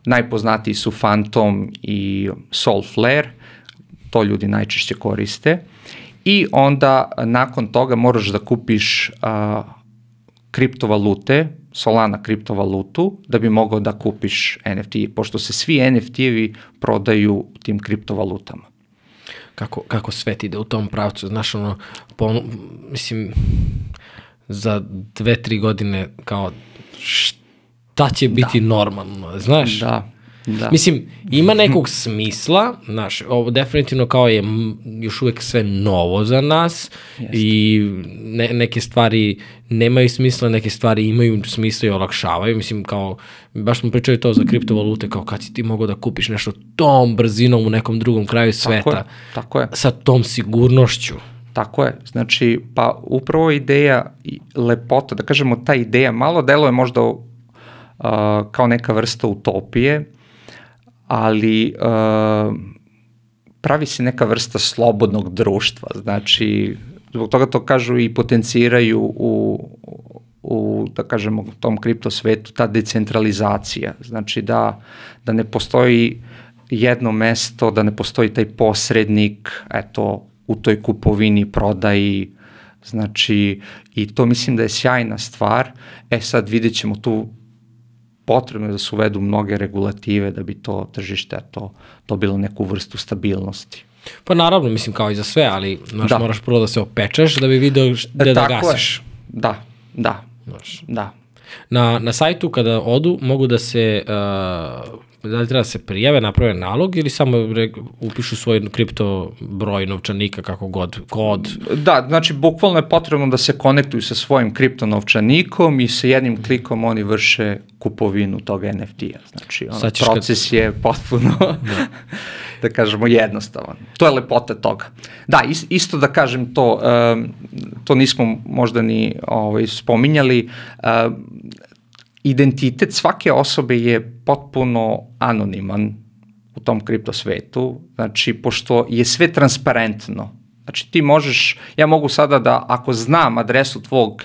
Najpoznatiji su Phantom i Solflare, to ljudi najčešće koriste. I onda nakon toga moraš da kupiš a, kriptovalute, Solana kriptovalutu, da bi mogao da kupiš NFT, pošto se svi NFT-evi prodaju tim kriptovalutama kako, kako svet ide u tom pravcu. Znaš, ono, po, mislim, za dve, tri godine kao šta će biti da. normalno, znaš? Da, Da. Mislim, ima nekog smisla, znaš, ovo definitivno kao je još uvek sve novo za nas Jeste. i ne, neke stvari nemaju smisla, neke stvari imaju smisla i olakšavaju, mislim kao, baš smo pričali to za kriptovalute, kao kad si ti mogao da kupiš nešto tom brzinom u nekom drugom kraju sveta, tako je, tako je. sa tom sigurnošću. Tako je, znači, pa upravo ideja i lepota, da kažemo ta ideja, malo deluje možda uh, kao neka vrsta utopije, ali uh, pravi se neka vrsta slobodnog društva, znači zbog toga to kažu i potenciraju u, u da kažemo, tom kripto svetu ta decentralizacija, znači da, da ne postoji jedno mesto, da ne postoji taj posrednik, eto, u toj kupovini, prodaji, znači, i to mislim da je sjajna stvar. E sad vidjet ćemo tu potrebno je da se uvedu mnoge regulative da bi to tržište to dobilo neku vrstu stabilnosti. Pa naravno, mislim kao i za sve, ali znaš, da. moraš prvo da se opečeš da bi video gde e, da gasiš. Je. Da, da, znaš. da. Na, na sajtu kada odu mogu da se uh, da li treba da se prijave, naprave nalog ili samo upišu svoj kripto broj novčanika kako god, kod? Da, znači bukvalno je potrebno da se konektuju sa svojim kripto novčanikom i sa jednim klikom oni vrše kupovinu tog NFT-a. Znači, ono, proces kad... je potpuno, da. [laughs] da kažemo, jednostavan. To je lepota toga. Da, isto da kažem to, um, to nismo možda ni ovaj, spominjali, um, identitet svake osobe je potpuno anoniman u tom kripto svetu, znači pošto je sve transparentno. Znači ti možeš, ja mogu sada da ako znam adresu tvog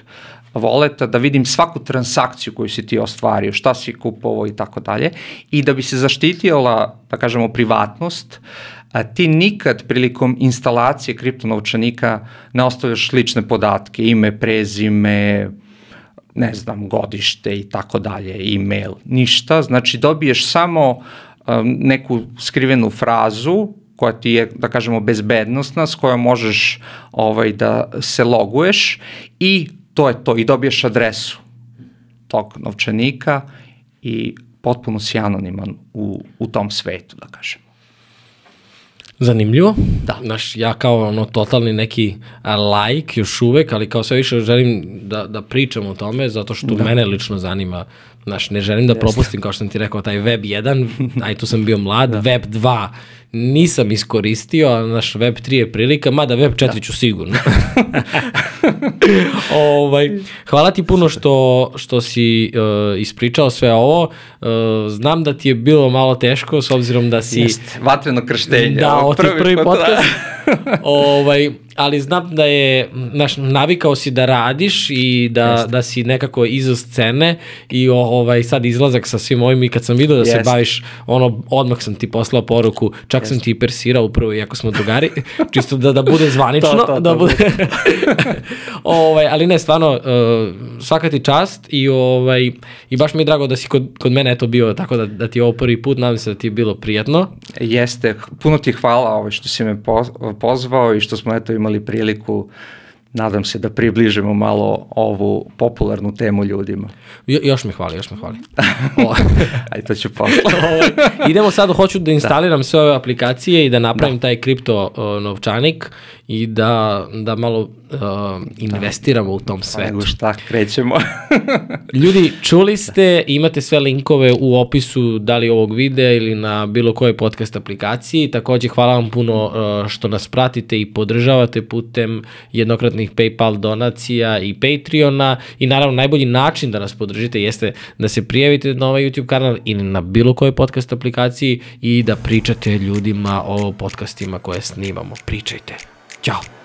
voleta, da vidim svaku transakciju koju si ti ostvario, šta si kupovao i tako dalje i da bi se zaštitila, da kažemo, privatnost, a ti nikad prilikom instalacije kriptonovčanika ne ostavljaš lične podatke, ime, prezime, ne znam, godište i tako dalje, e-mail, ništa, znači dobiješ samo um, neku skrivenu frazu koja ti je, da kažemo, bezbednostna, s kojom možeš ovaj, da se loguješ i to je to, i dobiješ adresu tog novčanika i potpuno si anoniman u, u tom svetu, da kažem. Zanimljivo. Da. Znaš, ja kao ono totalni neki like još uvek, ali kao sve više želim da, da pričam o tome, zato što da. mene lično zanima Znaš, ne želim da propustim, kao što sam ti rekao, taj web 1, [laughs] aj tu sam bio mlad, da. web 2 nisam iskoristio, a naš web 3 je prilika, mada web 4 da. ću sigurno. [laughs] ovaj, hvala ti puno što, što si uh, ispričao sve ovo. Uh, znam da ti je bilo malo teško, s obzirom da si... Jest, vatreno krštenje. Da, ovo prvi, prvi podcast. [laughs] ovaj, ali znam da je, znaš, navikao si da radiš i da, Jeste. da si nekako iza scene i ovaj, sad izlazak sa svim ovim i kad sam vidio da Jeste. se baviš, ono, odmah sam ti poslao poruku, čak Jeste. sam ti persirao upravo, iako smo drugari, [laughs] čisto da, da bude zvanično. to, to, da bude... [laughs] ovaj, ali ne, stvarno, uh, svaka ti čast i, ovaj, i baš mi je drago da si kod, kod mene eto bio tako da, da ti je ovo prvi put, nadam se da ti je bilo prijatno. Jeste, puno ti hvala ovaj, što si me pozvao i što smo eto imali imali priliku nadam se da približimo malo ovu popularnu temu ljudima. Jo, još mi hvali, još mi hvali. [laughs] Ajde, to ću posle. [laughs] Idemo sad, hoću da instaliram da. sve ove aplikacije i da napravim da. taj kripto uh, novčanik i da, da malo uh, investiramo u tom svetu. Nego šta, krećemo. [laughs] Ljudi, čuli ste, imate sve linkove u opisu da li ovog videa ili na bilo kojoj podcast aplikaciji. Takođe, hvala vam puno uh, što nas pratite i podržavate putem jednokratnih PayPal donacija i Patreona i naravno najbolji način da nas podržite jeste da se prijavite na ovaj YouTube kanal ili na bilo kojoj podcast aplikaciji i da pričate ljudima o podcastima koje snimamo. Pričajte. Chao.